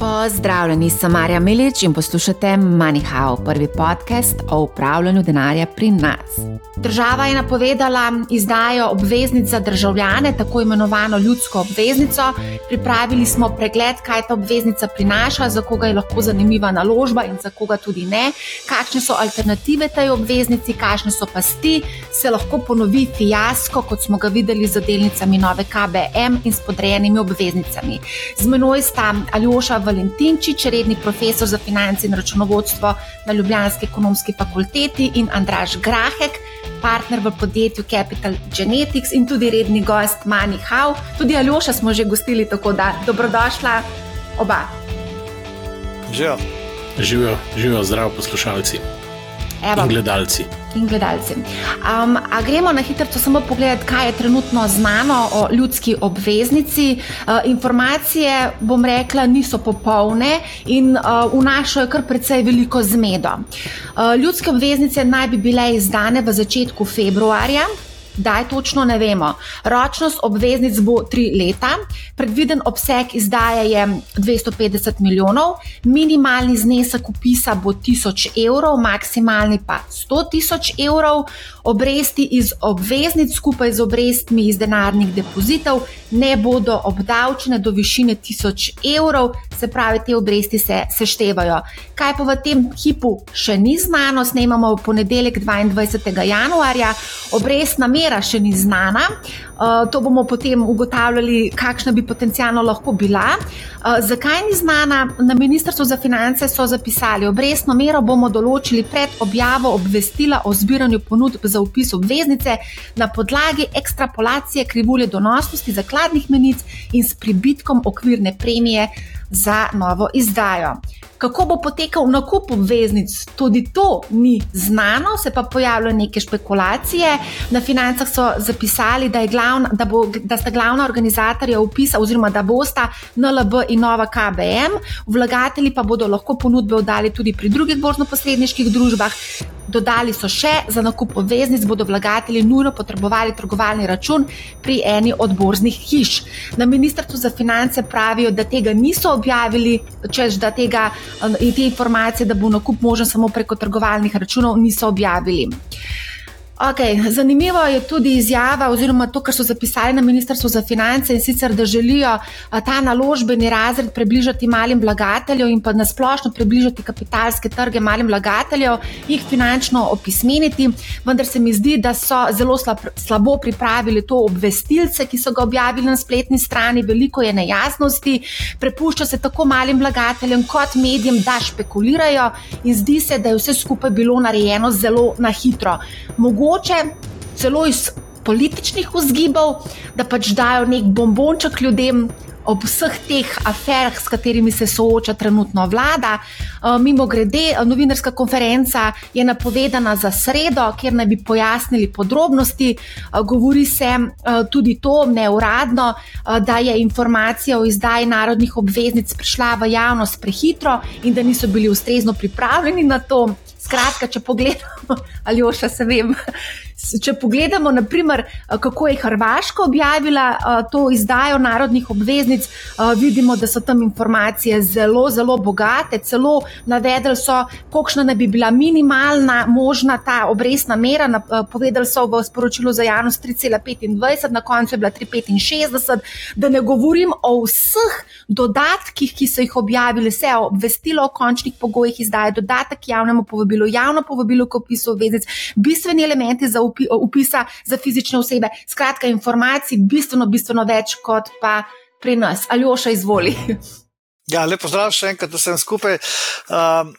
Pozdravljeni, sem Marja Milič in poslušate MoneyHow, prvi podcast o upravljanju denarja pri nas. Država je napovedala izdajo obveznic za državljane, tako imenovano ljudsko obveznico. Pripravili smo pregled, kaj ta obveznica prinaša, za koga je lahko zanimiva naložba in za koga tudi ne, kakšne so alternative tej obveznici, kakšne so pasti, se lahko ponovi fiasko, kot smo ga videli z delnicami nove KBM in s podrejenimi obveznicami. Z menoj sta Aljoša v Valentinčič, redni profesor za finance in računovodstvo na Ljubljanski ekonomski fakulteti, in Andraš Grahek, partner v podjetju Capital Genetics in tudi redni gost Mani Hau. Tudi Aljoša smo že gostili, tako da dobrodošla oba. Živijo. Živijo, živijo zdrav poslušalci Evo. in gledalci in gledalci. Um, a gremo na hitro samo pogledati, kaj je trenutno znano o ljudski obveznici. Uh, informacije, bom rekla, niso popolne in uh, vnašajo kar precej veliko zmedo. Uh, ljudske obveznice naj bi bile izdane v začetku februarja. Daj točno ne vemo. Ročnost obveznic bo tri leta, predviden obseg izdaje je 250 milijonov, minimalni znesek upisa bo 1000 evrov, maksimalni pa 100 tisoč evrov. Obresti iz obveznic skupaj z obrestmi iz denarnih depozitov ne bodo obdavčene do višine 1000 evrov, se pravi, te obresti se seštevajo. Kaj pa v tem hipu še ni znano, snemamo v ponedeljek 22. januarja, obrestna mera še ni znana. Uh, to bomo potem ugotavljali, kakšna bi potencialno lahko bila. Uh, zakaj ni znana? Na Ministrstvu za finance so zapisali, obrestno mero bomo določili pred objavo obvestila o zbiranju ponudb za upis obveznice na podlagi ekstrapolacije krivulje donosnosti zakladnih menic in s pribitkom okvirne premije za novo izdajo. Kako bo potekal nakup obveznic, tudi to ni znano, se pa pojavljajo neke špekulacije. Na financah so zapisali, da, glavna, da, bo, da sta glavna organizatorja upisa, oziroma da bosta NLB in Nova KBM, vlagatelji pa bodo lahko ponudbe oddali tudi pri drugih borzno-posredniških družbah. Dodali so še, za nakup obveznic bodo vlagatelji nujno potrebovali trgovalni račun pri eni od borznih hiš. Na Ministrstvu za finance pravijo, da tega niso objavili, čež da tega in te informacije, da bo nakup možen samo preko trgovalnih računov, niso objavili. Okay, zanimivo je tudi izjava, oziroma to, kar so zapisali na Ministrstvu za finance in sicer, da želijo ta naložbeni razred približati malim vlagateljem in pa nasplošno približati kapitalske trge malim vlagateljem, jih finančno opismeniti. Vendar se mi zdi, da so zelo slabo pripravili to obvestilce, ki so ga objavili na spletni strani, veliko je nejasnosti, prepušča se tako malim vlagateljem kot medijem, da špekulirajo in zdi se, da je vse skupaj bilo narejeno zelo na hitro. Mogoče mogoče celo iz političnih vzgibov, da pač dajo nek bombonček ljudem. Ob vseh teh aferah, s katerimi se sooča trenutno vlada, eh, mimo grede, novinarska konferenca je napovedana za sredo, kjer naj bi pojasnili podrobnosti. Eh, govori se eh, tudi to neuradno, da je informacija o izdaji narodnih obveznic prišla v javnost prehitro in da niso bili ustrezno pripravljeni na to. Skratka, če pogledamo, ali oša se vem. Če pogledamo, naprimer, kako je Hrvaška objavila to izdajo narodnih obveznic, vidimo, da so tam informacije zelo, zelo bogate. Celo navedli so, kolikšna naj bi bila minimalna možna ta obrestna mera. Povedali so v sporočilu za javnost 3,25, na koncu je bila 3,65. Da ne govorim o vseh dodatkih, ki so jih objavili, vse obvestilo o končnih pogojih izdaje, dodatek javnemu povabilu javno povabilo k opisu obveznic, bistveni elementi za upi, upisa za fizične osebe. Skratka, informacij bistveno, bistveno več kot pa pri nas. Ali oša izvoli. Ja, lepo zdrav še enkrat, da sem skupaj. Um,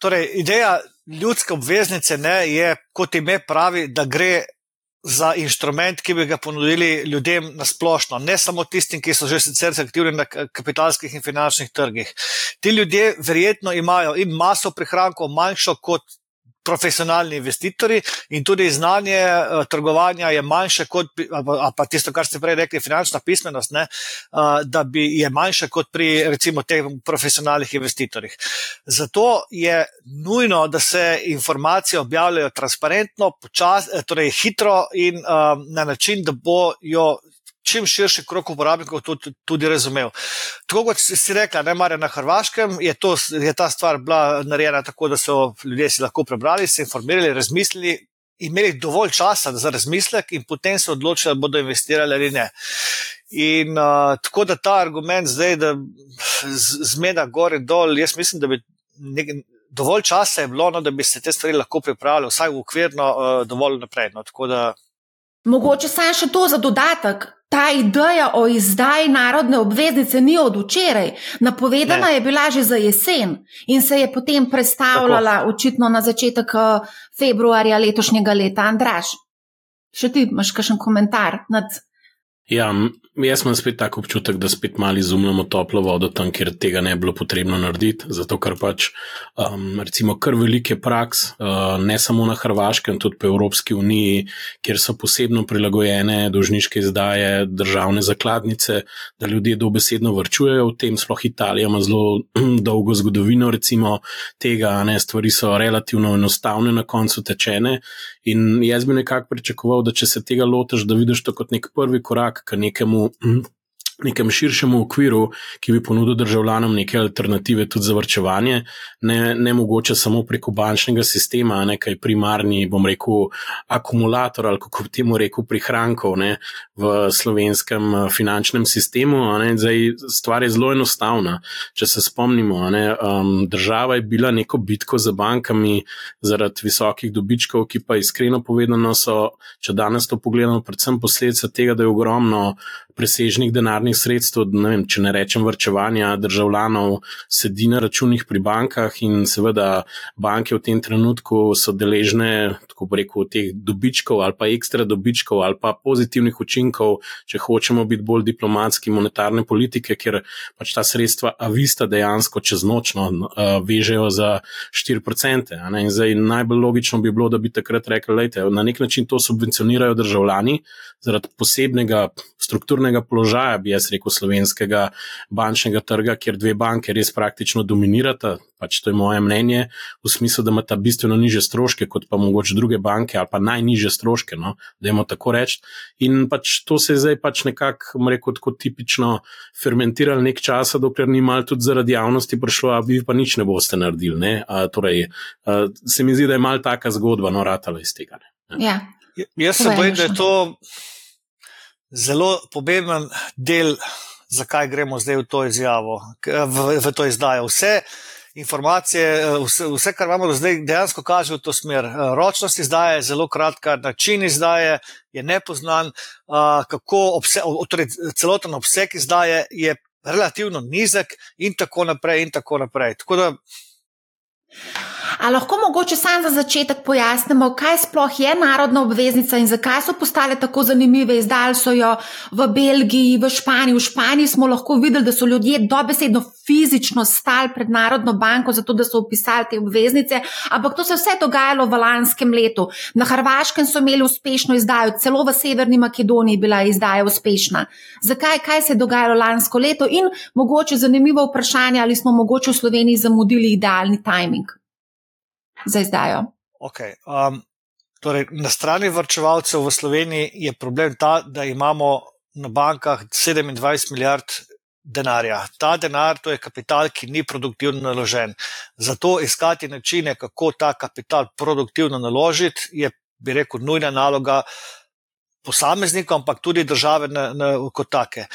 torej, ideja ljudske obveznice ne, je, kot ime pravi, da gre. Za inštrument, ki bi ga ponudili ljudem na splošno, ne samo tistim, ki so že sicer aktivni na kapitalskih in finančnih trgih. Ti ljudje verjetno imajo in maso prihrankov manjšo kot profesionalni investitorji in tudi znanje uh, trgovanja je manjše kot, ali pa tisto, kar ste prej rekli, finančna pismenost, ne, uh, da bi je manjše kot pri recimo teh profesionalnih investitorjih. Zato je nujno, da se informacije objavljajo transparentno, počas, torej hitro in uh, na način, da bojo čim širši krok uporabnikov tudi, tudi razumel. Tako kot si rekla, ne mare na Hrvaškem, je, to, je ta stvar bila narejena tako, da so ljudje si lahko prebrali, se informirali, razmislili, imeli dovolj časa za razmislek in potem se odločili, da bodo investirali ali ne. In uh, tako da ta argument zdaj, da zmeda gore in dol, jaz mislim, da bi nek, dovolj časa je bilo, no, da bi se te stvari lahko pripravili, vsaj v okvirno, uh, dovolj naprej. No, da... Mogoče samo še to za dodatek. Ta ideja o izdaji narodne obveznice ni od včeraj. Napovedana ne. je bila že za jesen in se je potem predstavljala Tako. očitno na začetek februarja letošnjega leta. Andraš, še ti imaš kakšen komentar nad Ja, jaz imam spet tako občutek, da spet malo izumljamo toplo vodo tam, kjer tega ne bi bilo potrebno narediti. Zato, ker pač, um, recimo, kar velike praks, uh, ne samo na Hrvaškem, tudi po Evropski uniji, kjer so posebno prilagojene dožniške izdaje državne zakladnice, da ljudje dobesedno vrčujejo v tem, sploh Italija ima zelo dolgo zgodovino, recimo, tega, ne, stvari so relativno enostavne, na koncu tečene. In jaz bi nekako pričakoval, da če se tega lotiš, da vidiš to kot nek prvi korak k nekemu nekem širšemu okviru, ki bi ponudil državljanom neke alternative tudi za vrčevanje, ne, ne mogoče samo preko bančnega sistema, nekaj primarni, bom rekel, akumulator ali kako bi temu rekel, prihrankov ne, v slovenskem eh, finančnem sistemu. Ne, zdaj, stvar je zelo enostavna. Če se spomnimo, ne, um, država je bila neko bitko za bankami zaradi visokih dobičkov, ki pa iskreno povedano so, če danes to pogledamo, predvsem posledica tega, da je ogromno presežnih denarnih sredstev, ne vem, če ne rečem vrčevanja državljanov, sedi na računih pri bankah in seveda banke v tem trenutku so deležne, tako bi rekel, teh dobičkov ali pa ekstra dobičkov ali pa pozitivnih učinkov, če hočemo biti bolj diplomatski monetarne politike, ker pač ta sredstva avista dejansko čez nočno uh, vežejo za 4%. In zdaj najbolj logično bi bilo, da bi takrat rekli, da na nek način to subvencionirajo državljani zaradi posebnega strukturnega položaja, bi jaz rekel, slovenskega bančnega trga, kjer dve banke res praktično dominirata. Pač to je moje mnenje, v smislu, da imata bistveno niže stroške kot pa mogoče druge banke ali pa najniže stroške, no, da jemo tako reči. In pač to se je zdaj pač nekako, rekel, tako tipično fermentiralo nek čas, dokler ni mal tudi zaradi javnosti prišlo, a vi pa nič ne boste naredili. Ne? A, torej, a, se mi zdi, da je mal taka zgodba, no, ratala iz tega. Ja. Jaz se bojim, da je to zelo pomemben del, zakaj gremo zdaj v to izjavo, v, v to izdajo. Vse informacije, vse, vse, kar imamo do zdaj, dejansko kaže v to smer. Ročnost izdaje je zelo kratka, način izdaje je nepoznan, kako obse, torej celoten obseg izdaje je relativno nizek, in tako naprej. In tako naprej. Tako da, A lahko mogoče sam za začetek pojasnimo, kaj sploh je narodna obveznica in zakaj so postale tako zanimive. Izdali so jo v Belgiji, v Španiji. V Španiji smo lahko videli, da so ljudje dobesedno fizično stali pred Narodno banko, zato da so upisali te obveznice, ampak to se je vse dogajalo v lanskem letu. Na Hrvaškem so imeli uspešno izdajo, celo v Severni Makedoniji bila izdaja uspešna. Zakaj, kaj se je dogajalo lansko leto in mogoče zanimivo vprašanje, ali smo mogoče v Sloveniji zamudili idealni timing za izdajo. Okay, um, torej, na strani vrčevalcev v Sloveniji je problem ta, da imamo na bankah 27 milijard denarja. Ta denar, to je kapital, ki ni produktivno naložen. Zato iskati načine, kako ta kapital produktivno naložiti, je, bi rekel, nujna naloga. Posameznikom, ampak tudi države na, na, kot take.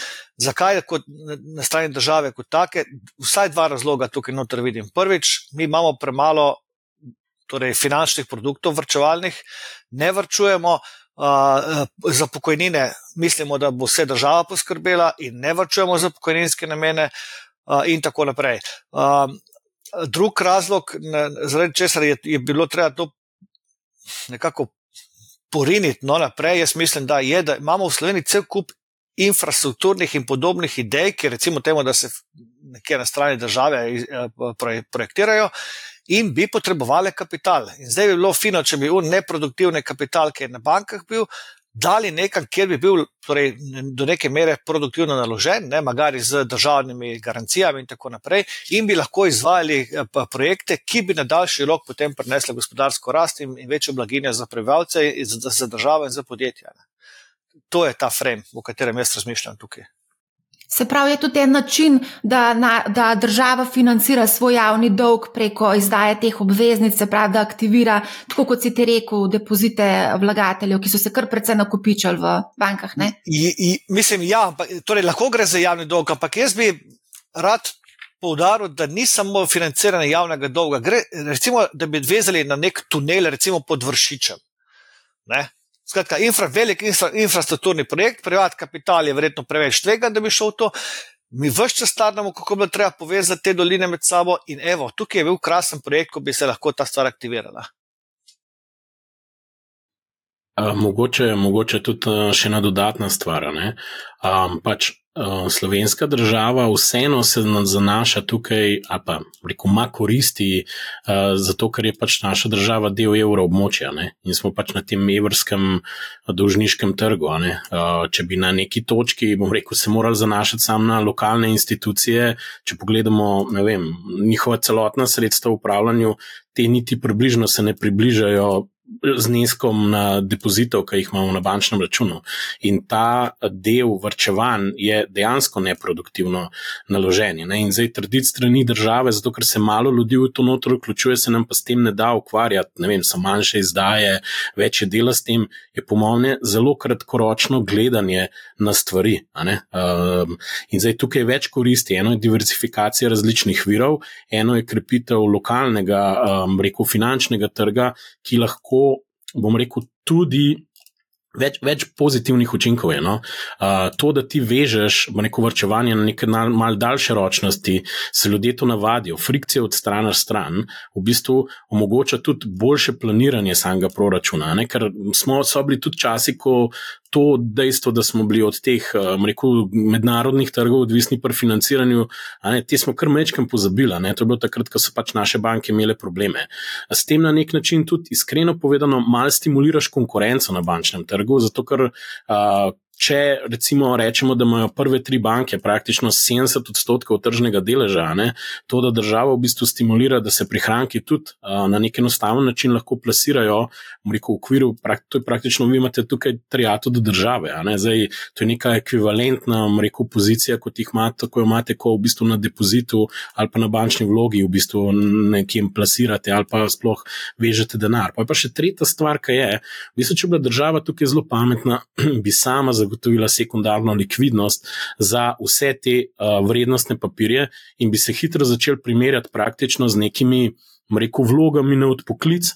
Zakaj kot, na, na strani države kot take? Vsaj dva razloga tukaj noter vidim. Prvič, mi imamo premalo torej finančnih produktov vrčevalnih, ne vrčujemo. Uh, za pokojnine mislimo, da bo vse država poskrbela, in ne vrčujemo za pokojninske namene, uh, in tako naprej. Uh, drug razlog, ne, zaradi česar je, je bilo treba to nekako poriniti no, naprej, jaz mislim, da je, da imamo v Sloveniji cel kup infrastrukturnih in podobnih idej, ki recimo temu, da se nekje na strani države projektirajo in bi potrebovali kapital. In zdaj bi bilo fino, če bi un neproduktivni kapital, ki je na bankah bil, dali nekam, kjer bi bil torej, do neke mere produktivno naložen, ne, magari z državnimi garancijami in tako naprej, in bi lahko izvajali eh, projekte, ki bi na daljši rok potem prinesli gospodarsko rast in, in večjo blaginjo za prebivalce, za, za državo in za podjetja. Ne. to je ta frame, v katerem jaz razmišljam tukaj. Se pravi, je tudi en način, da, na, da država financira svoj javni dolg preko izdaje teh obveznic, se pravi, da aktivira, tako kot si ti rekel, depozite vlagateljev, ki so se kar precej nakopičali v bankah. I, i, mislim, ja, torej lahko gre za javni dolg, ampak jaz bi rad poudaril, da ni samo financiranje javnega dolga. Gre, recimo, da bi vezali na nek tunel, recimo pod vršičem. Ne? Skratka, infra, velik infra, infrastrukturni projekt, privat kapital je verjetno preveč tvega, da bi šel v to. Mi vse čas staramo, kako bi treba povezati te doline med sabo, in evo, tukaj je bil krasen projekt, ko bi se lahko ta stvar aktivirala. Uh, mogoče, mogoče tudi uh, še ena dodatna stvar. Um, pač, uh, slovenska država vseeno se zanaša tukaj, ali pa reko, ima koristi, uh, zato ker je pač naša država del evroobmočja in smo pač na tem evrskem dolžniškem trgu. Uh, če bi na neki točki, bom rekel, se morali zanašati samo na lokalne institucije, če pogledamo vem, njihova celotna sredstva v upravljanju, te niti približno se ne približajo zneskom na depozitov, ki jih imamo na bančnem računu. In ta del vrčevanj je dejansko neproduktivno naložen. Ne? In zdaj trditi strani države, zato ker se malo ljudi v to notro vključuje, se nam pa s tem ne da ukvarjati, ne vem, so manjše izdaje, več je dela s tem, je po mojem zelo kratkoročno gledanje na stvari. Um, in zdaj tukaj je več koristi. Eno je diversifikacija različnih virov, eno je krepitev lokalnega, um, rekel, finančnega trga, ki lahko bom rekel, tudi več, več pozitivnih učinkov. Je, no? uh, to, da ti vežeš neko vrčevanje na neke malce daljše ročnosti, se ljudje to navadijo, frikcije od strani stran, v bistvu omogoča tudi boljše planiranje samega proračuna. Ne? Ker smo bili tudi časi, ko to dejstvo, da smo bili od teh rekel, mednarodnih trgov odvisni pri financiranju, ne, te smo kar mečkam pozabili. Ne. To je bilo takrat, ko so pač naše banke imele probleme. S tem na nek način tudi iskreno povedano, malo stimuliraš konkurenco na bančnem trgu, zato ker. Uh, Če recimo rečemo, da imajo prve tri banke praktično 70 odstotkov tržnega deleža, ne, to, da država v bistvu stimulira, da se prihranki tudi uh, na nek enostaven način lahko plasirajo, rekel, v okviru, to je praktično, vi imate tukaj trijato do države. Ne, zdaj, to je neka ekvivalentna rekel, pozicija, kot jih imate, ko imate, ko v bistvu na depozitu ali pa na bančni vlogi v bistvu nekim plasirate ali pa sploh vežete denar. Pa je pa še tretja stvar, ki je, v bistvu, če bi bila država tukaj zelo pametna, bi sama zagotovila zagotovila sekundarno likvidnost za vse te uh, vrednostne papirje in bi se hitro začel primerjati praktično z nekimi rekel, vlogami na odpoklic,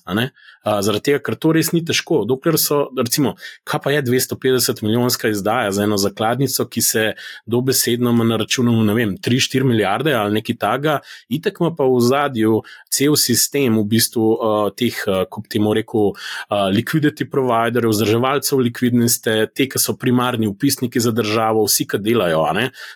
zaradi tega, ker to res ni težko. Dokler so, recimo, kaj pa je 250 milijonska izdaja za eno zakladnico, ki se dobesedno ima na računu, ne vem, 3-4 milijarde ali nekaj takega, itek ima pa v zadju cel sistem v bistvu uh, teh, uh, kot temu rekel, uh, liquidity providerjev, vzdrževalcev likvidnosti, te, ki so primarni upisniki za državo, vsi, ki delajo.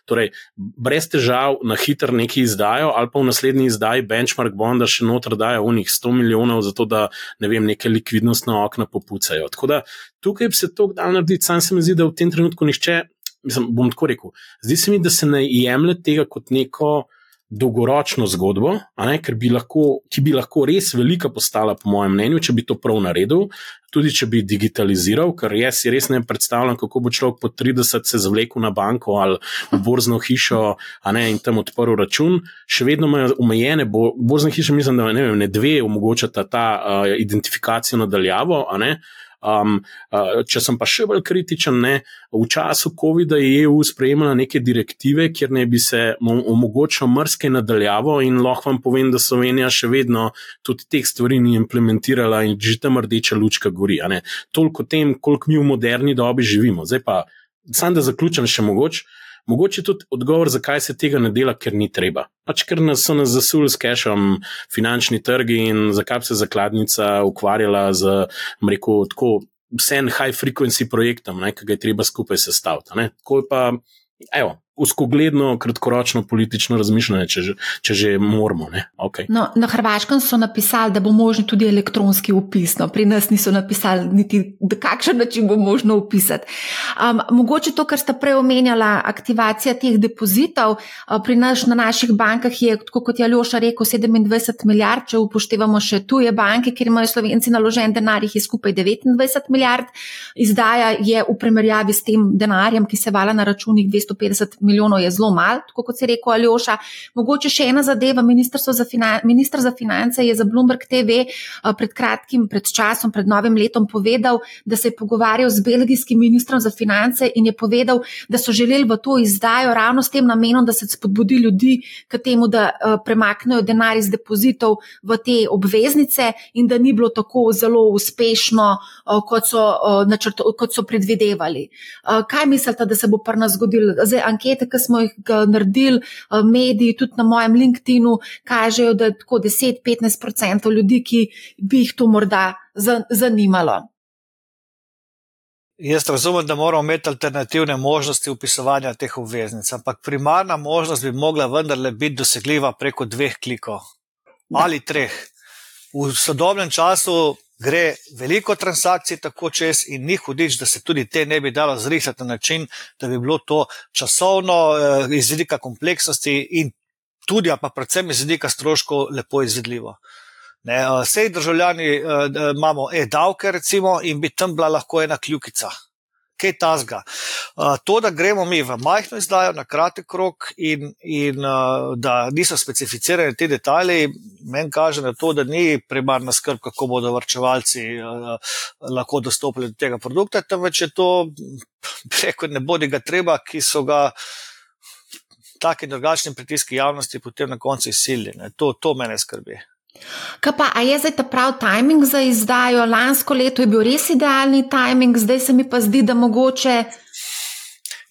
Torej, brez težav na hiter nekaj izdajo ali pa v naslednji izdaji benchmark bonda še not noter dajo unih 100 milijonov, zato da ne vem, neke likvidnostne okna popucajo. Tako da tukaj bi se to dal narediti, sam se mi zdi, da v tem trenutku nišče, mislim, bom tako rekel, zdi se mi, da se ne jemlje tega kot neko dolgoročno zgodbo, ne, bi lahko, ki bi lahko res velika postala, po mojem mnenju, če bi to prav naredil. Tudi če bi digitaliziral, ker jaz si res ne predstavljam, kako bo človek po 30 se zvlekel na banko ali v borzno hišo ne, in tam odprl račun. Še vedno imajo omejene, bo, borzne hiše, mislim, da ne, vem, ne dve omogočata ta uh, identifikacijo nadaljavo. Um, uh, če sem pa še bolj kritičen, ne, v času COVID-a je EU sprejemala neke direktive, kjer ne bi se omogočilo mrske nadaljavo, in lahko vam povem, da Slovenija še vedno tudi teh stvari ni implementirala in že tam rdeča lučka gori. Toliko o tem, koliko mi v moderni dobi živimo. Zdaj pa, sam da zaključim še mogoče. Mogoče tudi odgovor, zakaj se tega ne dela, ker ni treba. Pač ker nas so nas zasuli s cashom finančni trgi in zakaj se zakladnica ukvarjala z, rekel, tako vsem high frequency projektom, ki ga je treba skupaj sestaviti. Ko je pa, evo, uskogledno, kratkoročno politično razmišljanje, če, če že moramo. Okay. No, na Hrvaškem so napisali, da bo možno tudi elektronski upis. No, pri nas niso napisali, niti na kakšen način bo možno upisati. Um, mogoče to, kar ste prej omenjali, aktivacija teh depozitov. Uh, pri nas na naših bankah je, kot je Aljoša rekel, 27 milijard, če upoštevamo še tuje banke, kjer imajo slovenci naložen denar, jih je skupaj 29 milijard. Izdaja je v primerjavi s tem denarjem, ki se vala na računih 250 milijonov je zelo malo, kot se je rekel Aljoša. Mogoče še ena zadeva, ministr za, ministr za finance je za Bloomberg TV pred kratkim, pred časom, pred novim letom povedal, da se je pogovarjal z belgijskim ministrom za finance in je povedal, da so želeli v to izdajo ravno s tem namenom, da se spodbudi ljudi k temu, da premaknejo denar iz depozitov v te obveznice in da ni bilo tako zelo uspešno, kot so, načrto, kot so predvidevali. Kaj mislite, da se bo pri nas zgodilo? Zdaj, ankete, ki smo jih naredili, mediji, tudi na mojem LinkedIn-u, kažejo, da je tako 10-15% ljudi, ki bi jih to morda zanimalo. Jaz razumem, da moramo imeti alternativne možnosti upisovanja teh obveznic, ampak primarna možnost bi mogla vendarle biti dosegljiva preko dveh klikov ali treh. V sodobnem času gre veliko transakcij tako čez in ni hudič, da se tudi te ne bi dalo zrisati na način, da bi bilo to časovno, eh, iz vidika kompleksnosti in tudi, pa predvsem iz vidika stroškov, lepo izvedljivo. Vsej državljani eh, imamo e-davke, recimo, in bi tam bila lahko ena kljukica kaj tasga. Uh, to, da gremo mi v majhno izdajo na kratek rok in, in uh, da niso specificirani ti detajli, meni kaže na to, da ni primarna skrb, kako bodo vrčevalci uh, lahko dostopili do tega produkta, temveč je to, preko ne bodi ga treba, ki so ga. Taki drugačni pritiski javnosti potem na koncu izsiljeni. To, to mene skrbi. Kaj pa, a je zdaj ta prav timing za izdajo? Lansko leto je bil res idealni timing, zdaj se mi pa zdi, da mogoče.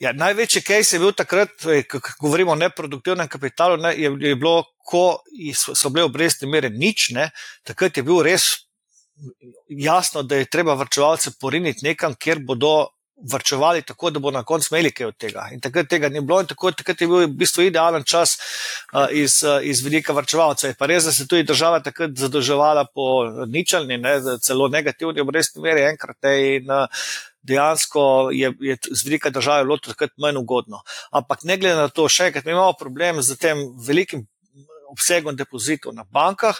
Ja, največji case je bil takrat, eh, ko govorimo o neproduktivnem kapitalu, ne, je, je bilo, ko so bile obrestne mere nič, ne, takrat je bil res jasno, da je treba vrčevalce poriniti nekam, kjer bodo vrčevali tako, da bo na koncu imeli kaj od tega. In takrat tega ni bilo, in tako, takrat je bil v bistvu idealen čas uh, iz, uh, iz velika vrčevalca. Je pa res, da se tudi država takrat zadolževala po ničelni, ne, celo negativni obrestni meri enkrat. Ne, in, uh, Dejansko je, je z velika država bilo takrat manj ugodno. Ampak ne glede na to, še enkrat, mi imamo problem z tem velikim obsegom depozitov na bankah,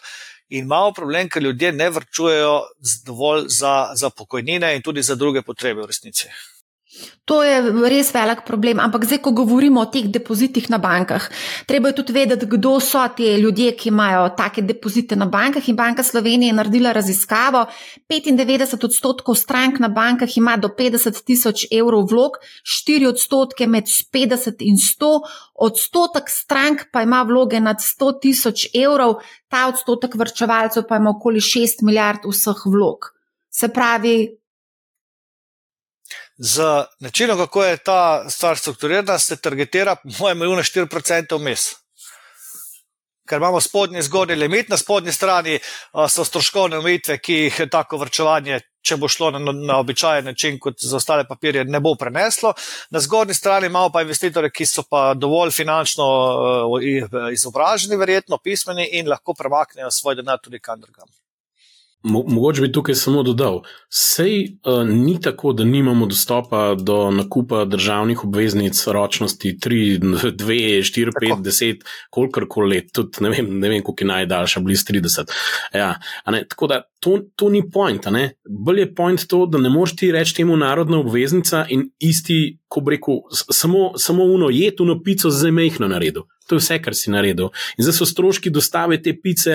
in imamo problem, ker ljudje ne vrčujejo dovolj za, za pokojnine in tudi za druge potrebe v resnici. To je res velik problem, ampak zdaj, ko govorimo o teh depozitih na bankah, treba je tudi vedeti, kdo so ti ljudje, ki imajo take depozite na bankah. In Banka Slovenije je naredila raziskavo. 95 odstotkov strank na bankah ima do 50 tisoč evrov vlog, 4 odstotke med 50 in 100, odstotek strank pa ima vloge nad 100 tisoč evrov, ta odstotek vrčevalcev pa ima okoli 6 milijard vseh vlog. Se pravi, z načinom, kako je ta stvar strukturirana, se targetira, po mojem, na 4% vmes. Ker imamo spodnji zgornji limit, na spodnji strani so stroškovne omejitve, ki jih tako vrčevanje, če bo šlo na, na običajen način, kot za ostale papirje, ne bo preneslo. Na zgornji strani imamo pa investitore, ki so pa dovolj finančno izobraženi, verjetno pismeni in lahko premaknejo svoj denar tudi kam drugam. Mogoče bi tukaj samo dodal, sej uh, ni tako, da nimamo dostopa do nakupa državnih obveznic ročnosti 3, 2, 4, 5, 10, kolikor koli let, tudi ne vem, ne vem koliko je najdaljša, blizu 30. Ja, tako da to, to ni point. Bolje je point to, da ne moreš ti reči temu narodna obveznica in isti, ko bi rekel, samo, samo uno je tu na pico z mehno naredil. To je vse, kar si naredil. In zdaj so stroški dostave te pice,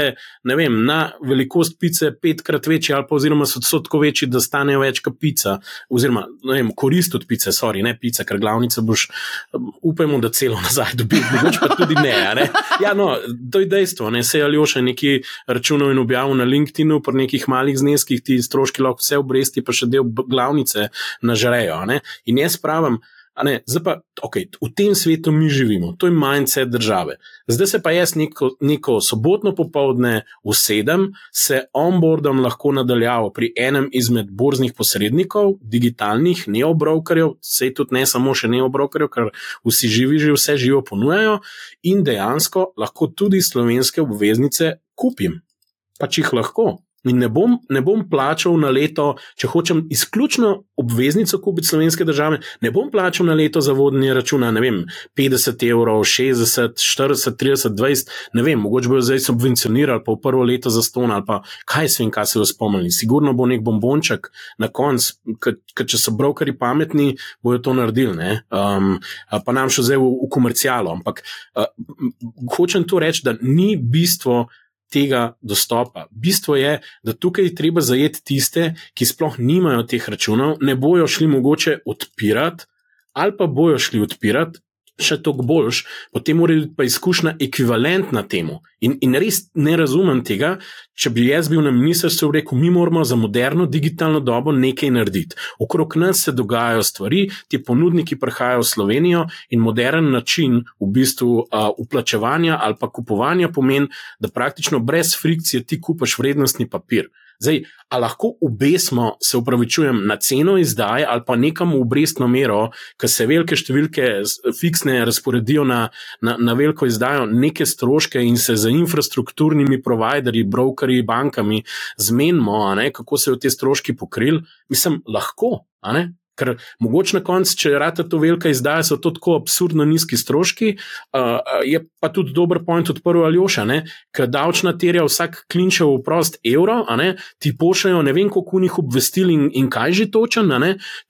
ne vem, na velikost pice petkrat večji, ali pa oziroma so tako večji, da stanejo več kot pica, oziroma vem, korist od pice, sorry, ne pica, ker glavnica boš, um, upajmo, da celo nazaj dobil, mogoče pa tudi ne. ne? Ja, no, to je dejstvo, ne se je Aljoša neki računal in objavil na LinkedIn-u, pri nekih malih zneskih ti stroški lahko vse obresti, pa še del glavnice nažrejo. In jaz pravim, Ne, zdaj pa, okay, v tem svetu mi živimo, to je mindset države. Zdaj se pa jaz neko, neko sobotno popovdne usedem, se onboardam lahko nadaljavo pri enem izmed borznih posrednikov, digitalnih, neobrokerjev, se tudi ne samo še neobrokerjev, ker vsi živi že vse živo ponujajo in dejansko lahko tudi slovenske obveznice kupim. Pač jih lahko. In ne bom, ne bom plačal na leto, če hočem izključno obveznico kupiti slovenske države, ne bom plačal na leto za vodnje računa, ne vem, 50 evrov, 60, 40, 30, 20, ne vem, mogoče bojo zdaj subvencionirali pa v prvo leto za ston ali pa kaj se vem, kaj se bo spomnili. Sigurno bo nek bombonček na koncu, ker če so brokeri pametni, bojo to naredili, um, pa nam še zdaj v, v komercialo. Ampak uh, hočem to reči, da ni bistvo tega dostopa. Bistvo je, da tukaj je treba zajeti tiste, ki sploh nimajo teh računov, ne bojo šli mogoče odpirati, ali pa bojo šli odpirati, še toliko boljš, potem mora biti pa izkušnja ekvivalentna temu. In, in res ne razumem tega, če bi jaz bil na ministrstvu rekel, mi moramo za moderno digitalno dobo nekaj narediti. Okrog nas se dogajajo stvari, ti ponudniki prihajajo v Slovenijo in modern način v bistvu uplačevanja ali pa kupovanja pomeni, da praktično brez frikcije ti kupaš vrednostni papir. Zdaj, a lahko obesmo, se upravičujem, na ceno izdaje ali pa nekam v obrestno mero, ker se velike številke fiksne razporedijo na, na, na veliko izdajo, neke stroške in se z infrastrukturnimi providerji, brokerji, bankami zmenimo, kako se jo te stroški pokrili, mislim, lahko. Ker mogoče na koncu, če rade to velika izdaja, so to tako absurdno nizki stroški. Uh, je pa tudi dober point odprl Aljoša, ker davčna terja vsak klinčev v prost evro, ti pošljajo ne vem, koliko njih obvestil in, in kaj že točen.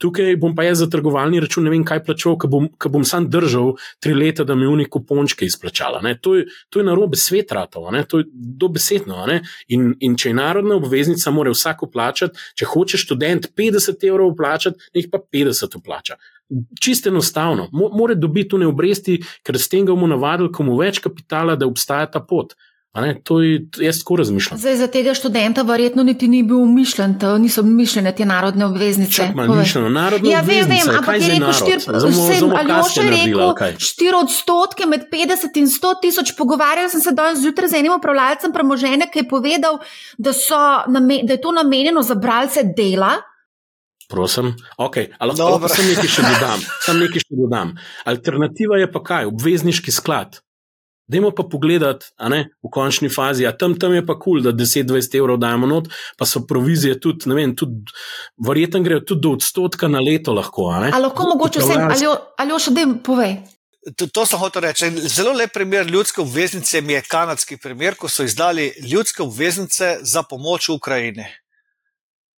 Tukaj bom pa jaz za trgovalni račun ne vem, kaj plačal, ker bom, bom sam držal tri leta, da mi v neko pončke izplačala. To je, to je na robe svet ratov, to je dobesedno. In, in če je narodna obveznica, mora vsako plačati, če hoče študent 50 evrov plačati, pa 50 vplača. Čisto enostavno, mora dobiti tu ne obresti, ker s tem ga bomo navadili, komu več kapitala, da obstaja ta pot. To je, jaz tako razmišljam. Zdaj, za tega študenta verjetno niti ni bil mišljen, to niso mišljene te narodne obveznice. Mišljeno, narodne ja, vem, vem, ampak je rekel, štir, sem, ali še rekel, 4 odstotke med 50 in 100 tisoč. Pogovarjal sem se danes zjutraj z enim upravljalcem premoženja, ki je povedal, da, namen, da je to namenjeno za bralce dela. Prosim, ok, ali lahko samo nekaj še dodam? Sam nekaj še dodam. Alternativa je pa kaj? Obvezniški sklad. Dajmo pa pogledati, ne, v končni fazi, a tam, tam je pa kul, cool, da 10-20 evrov dajemo not, pa so provizije tudi, ne vem, tudi, verjetno grejo tudi do odstotka na leto lahko. Ali lahko mogoče vsem, ali, ali še da jim povej. To, to sem hotel reči. Zelo lep primer ljudske obveznice mi je kanadski primer, ko so izdali ljudske obveznice za pomoč Ukrajini.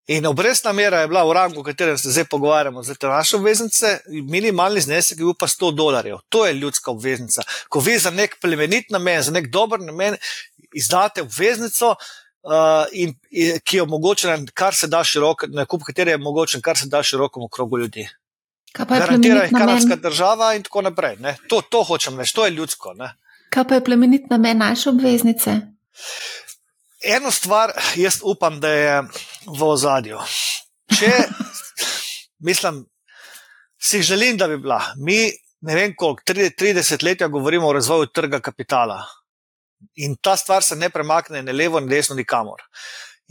In obrestna mera je bila v rangu, o katerem se zdaj pogovarjamo, za te naše obveznice, minimalni znesek je bil pa 100 dolarjev. To je ljudska obveznica. Ko vi za nek plemenit namen, za nek dober namen izdate obveznico, uh, in, in, ki je omogočena, kar se da široko, nakup katere je omogočen, kar se da širokomu krogu ljudi. Garantira jih kanadska država in tako naprej. To, to hočem reči, to je ljudsko. Ne? Kaj pa je plemenit namen naše obveznice? eno stvar, jaz upam, da je v ozadju. Če mislim, si želim, da bi bila, mi ne vem koliko, 30 let govorimo o razvoju trga kapitala in ta stvar se ne premakne ne levo, ne desno, nikamor.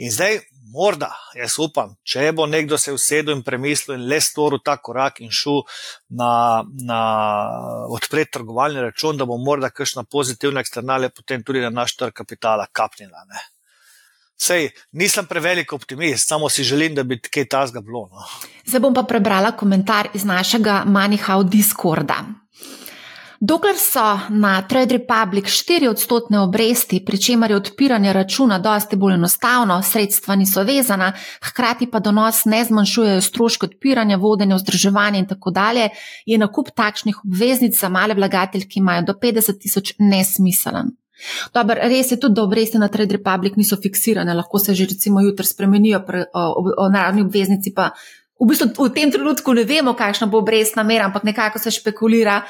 In zdaj, morda, jaz upam, če bo nekdo se usedel in premislil in le storil ta korak in šel na, na odpret trgovalni račun, da bo morda kakšna pozitivna eksternalija potem tudi na naš trg kapitala kapnila. Ne? Sej, nisem prevelik optimist, samo si želim, da bi kaj tasga bilo. No. Zdaj bom pa prebrala komentar iz našega Manihau Discorda. Dokler so na Trade Republic 4 odstotne obresti, pri čemer je odpiranje računa dosti bolj enostavno, sredstva niso vezana, hkrati pa donos ne zmanjšujejo stroške odpiranja, vodenja, vzdrževanja in tako dalje, je nakup takšnih obveznic za male vlagatelje, ki imajo do 50 tisoč, nesmiselen. Dobar, res je tudi, da obresti na Trade Republic niso fiksirane, lahko se že recimo jutri spremenijo, pre, o, o, o naravni obveznici pa v bistvu v tem trenutku ne vemo, kakšna bo obrestna mera, ampak nekako se špekulira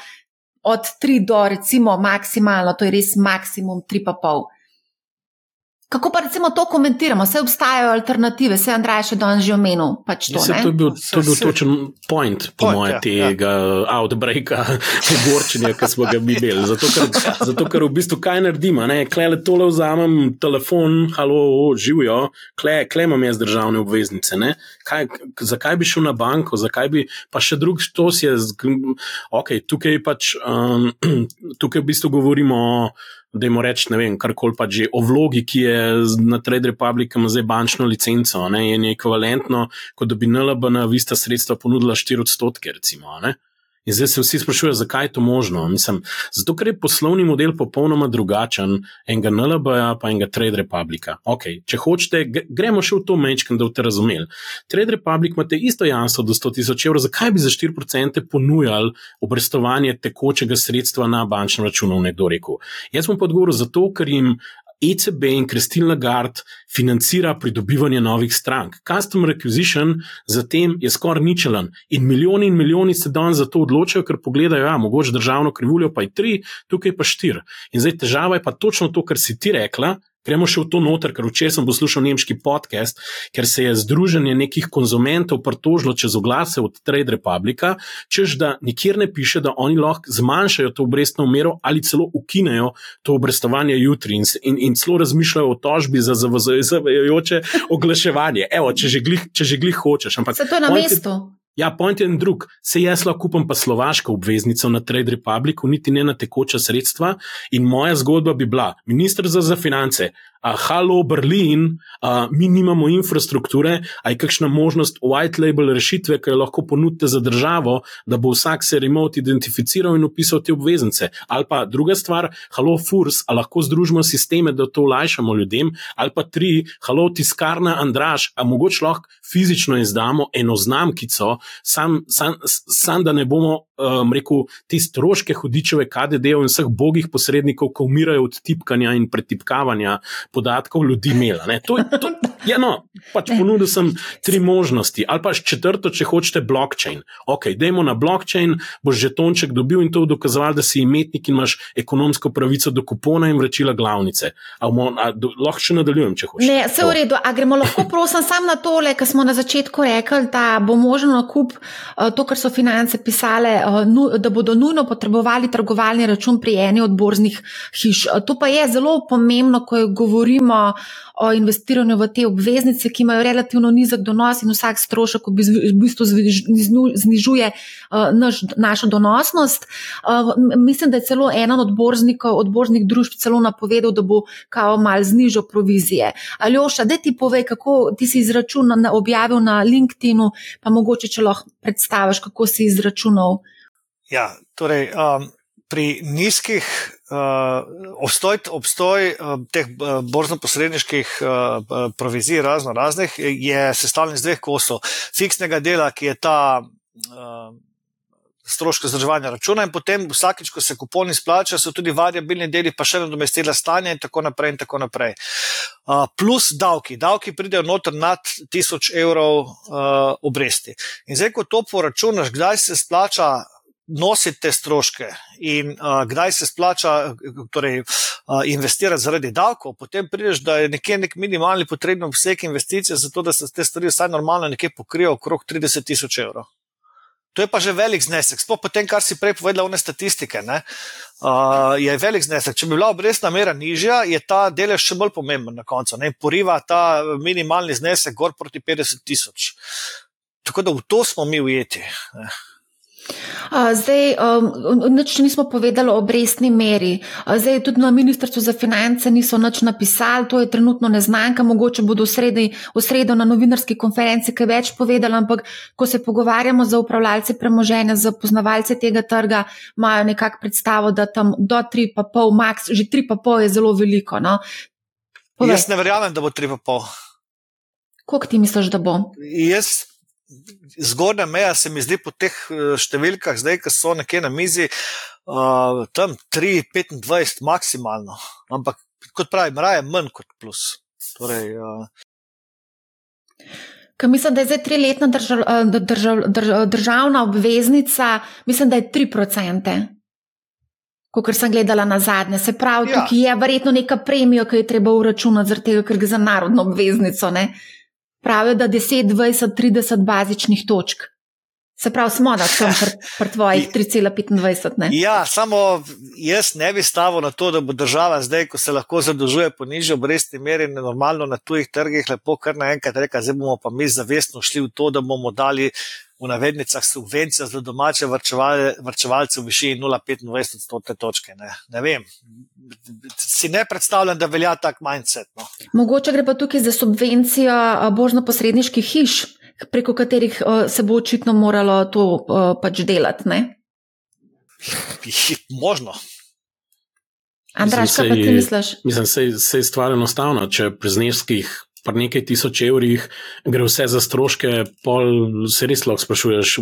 od 3 do recimo maksimalno, to je res maksimum 3,5. Kako pa recimo to komentiramo? Vse obstajajo alternative, vse Andrej še danes že omenil. Pač to, Mislim, to, je bil, to je bil točen point, po point, mojem, ja, tega ja. outbreaka, pogorčenja, ki smo ga mi imeli. Zato, zato, ker v bistvu kaj naredimo, klej tole vzamem, telefon, halo, živijo, klej imam jaz državne obveznice. Kaj, zakaj bi šel na banko, zakaj bi pa še drug štos je, ok, tukaj pač, um, tukaj v bistvu govorimo o da jim reč, ne vem, kar koli pa že o vlogi, ki je na Trade Republic ima zdaj bančno licenco, ne, je ekvivalentno, kot da bi NLB na vista sredstva ponudila 4 odstotke, recimo. Ne. In zdaj se vsi sprašujejo, zakaj je to možno. Mislim, zato, ker je poslovni model popolnoma drugačen, enega NLB-ja, pa enega Trade Republica. Ok, če hočete, gremo še v to mečken, da boste razumeli. Trade Republic imate isto jamstvo do 100 tisoč evrov, zakaj bi za 4% ponujali obrestovanje tekočega sredstva na bančnem računu, nekdo rekel. Jaz bom pa odgovoril zato, ker jim ECB in Christine Lagarde financira pridobivanje novih strank. Customer acquisition za tem je skoraj ničelen in milijoni in milijoni se danes za to odločajo, ker pogledajo, ja, mogoče državno krivuljo pa je tri, tukaj pa štiri. In zdaj težava je pa točno to, kar si ti rekla, Gremo še v to noter, ker včeraj sem poslušal nemški podcast, ker se je združenje nekih konzumentov pritožilo čez oglase od Trade Republica, čež da nikjer ne piše, da oni lahko zmanjšajo to obrestno mero ali celo ukinejo to obrestovanje jutri in, in, in celo razmišljajo o tožbi za zavajajoče oglaševanje. Evo, če že glih, če že glih hočeš. Ampak, Se to je na mestu. Ja, point je en drug. Se jaz lahko kupim pa slovaško obveznico na Trade Republicu, niti ne na tekoča sredstva. In moja zgodba bi bila, ministr za, za finance, uh, halo Berlin, uh, mi nimamo infrastrukture, a je kakšna možnost white label rešitve, ki jo lahko ponudite za državo, da bo vsak se remote identificiral in upisal te obveznice. Ali pa druga stvar, halo Furs, a lahko združimo sisteme, da to olajšamo ljudem, ali pa tri, halo tiskarna Andraš, a mogoče lahko fizično izdamo eno znamkico, sam, sam, sam da ne bomo um, rekel, te stroške hudičeve KDD-ov in vseh bogih posrednikov, ki umirajo od tipkanja in pretipkavanja podatkov ljudi imela. To, to, ja, no, pač ponudil sem tri možnosti. Ali pa četrto, če hočete, blockchain. Ok, dajmo na blockchain, boš že tonček dobil in to dokazoval, da si imetnik in imaš ekonomsko pravico do kupona in vračila glavnice. Mo, a, do, lahko še nadaljujem, če hočeš. Ne, vse v redu. A gremo lahko, prosim, sam na tole, kar smo na začetku rekli, da bo možno nakup uh, to, kar so finance pisale, uh, da bodo nujno potrebovali trgovalni račun pri eni od borznih hiš. Uh, to pa je zelo pomembno, ko govorimo o investiranju v te obveznice, ki imajo relativno nizek donos in vsak strošek v bistvu znižuje naš, našo donosnost. Mislim, da je celo ena od odborznikov, odborznih družb celo napovedal, da bo kao mal znižal provizije. Aljoša, da ti povej, kako ti si izračunal, objavil na LinkedIn-u, pa mogoče če lahko predstaviš, kako si izračunal. Ja, torej. Um pri nizkih uh, obstoj, obstoj uh, teh uh, borzno-posredniških uh, provizij, razno raznih, je sestavljen iz dveh kosov. Fiksnega dela, ki je ta uh, strošek vzdrževanja računa, in potem vsakič, ko se kupon izplača, so tudi variabilni deli, pa še nadomestila stanja in tako naprej. In tako naprej. Uh, plus davki. Davki pridejo noter nad 1000 evrov uh, obresti. In zdaj, ko to poračunaš, kdaj se splača nositi te stroške in uh, kdaj se splača torej, uh, investirati zaradi davkov, potem prideš, da je nekje nek minimalni potrebno vsek investicij, zato da se te stvari vsaj normalno nekje pokrijo okrog 30 tisoč evrov. To je pa že velik znesek. Sploh po tem, kar si prej povedal, one statistike, ne, uh, je velik znesek. Če bi bila obrestna mera nižja, je ta delež še bolj pomemben na koncu. Ne, poriva ta minimalni znesek gor proti 50 tisoč. Tako da v to smo mi ujeti. Ne. Zdaj, um, nič nismo povedali o obrestni meri. Zdaj, tudi na Ministrstvu za finance niso nič napisali, to je trenutno neznanka, mogoče bodo v sredo, v sredo na novinarski konferenci kaj več povedali, ampak ko se pogovarjamo z upravljalci premoženja, z poznavalci tega trga, imajo nekako predstavo, da tam do 3,5, max, že 3,5 je zelo veliko. No? Jaz ne verjamem, da bo 3,5. Koliko ti misliš, da bo? Jaz zgornja meja se mi zdi po teh eh, številkah, zdaj, ki so nekje na mizi, uh, tam 3-25 maksimalno. Ampak, kot pravim, raje manj kot plus. Torej, uh, Mislim, da je zdaj triletna držav, držav, držav, državna obveznica, mislim, da je 3%. kot sem gledala na zadnje. Se pravi, Ja. tukaj je verjetno neka premija, ki je treba uračunati, zaradi tega, ker gre za narodno obveznico. Ne? Pravijo, da 10, 20, 30 bazičnih točk. Se pravi, smo na tem pri pr tvojih 3,25. ne? Ja, samo jaz ne bi stavil na to, da bo država zdaj, ko se lahko zadolžuje po nižji obrestni meri, normalno na tujih trgih, lepo kar naenkrat reka, zdaj bomo pa mi zavestno šli v to, da bomo dali v navednicah subvencijo za domače vrčevale, vrčevalce v višini 0,25 odstotne točke. Ne. ne vem, si ne predstavljam, da velja tak mindset. No. Mogoče gre pa tukaj za subvencijo božno-posredniških hiš, preko katerih se bo očitno moralo to pač delati. Ne? Možno. Andraš, kaj pa ti misliš? Mislim, da je stvar enostavna. Če pri zneskih, pri nekaj tisoč evrih, gre vse za stroške, pol se res lahko sprašuješ,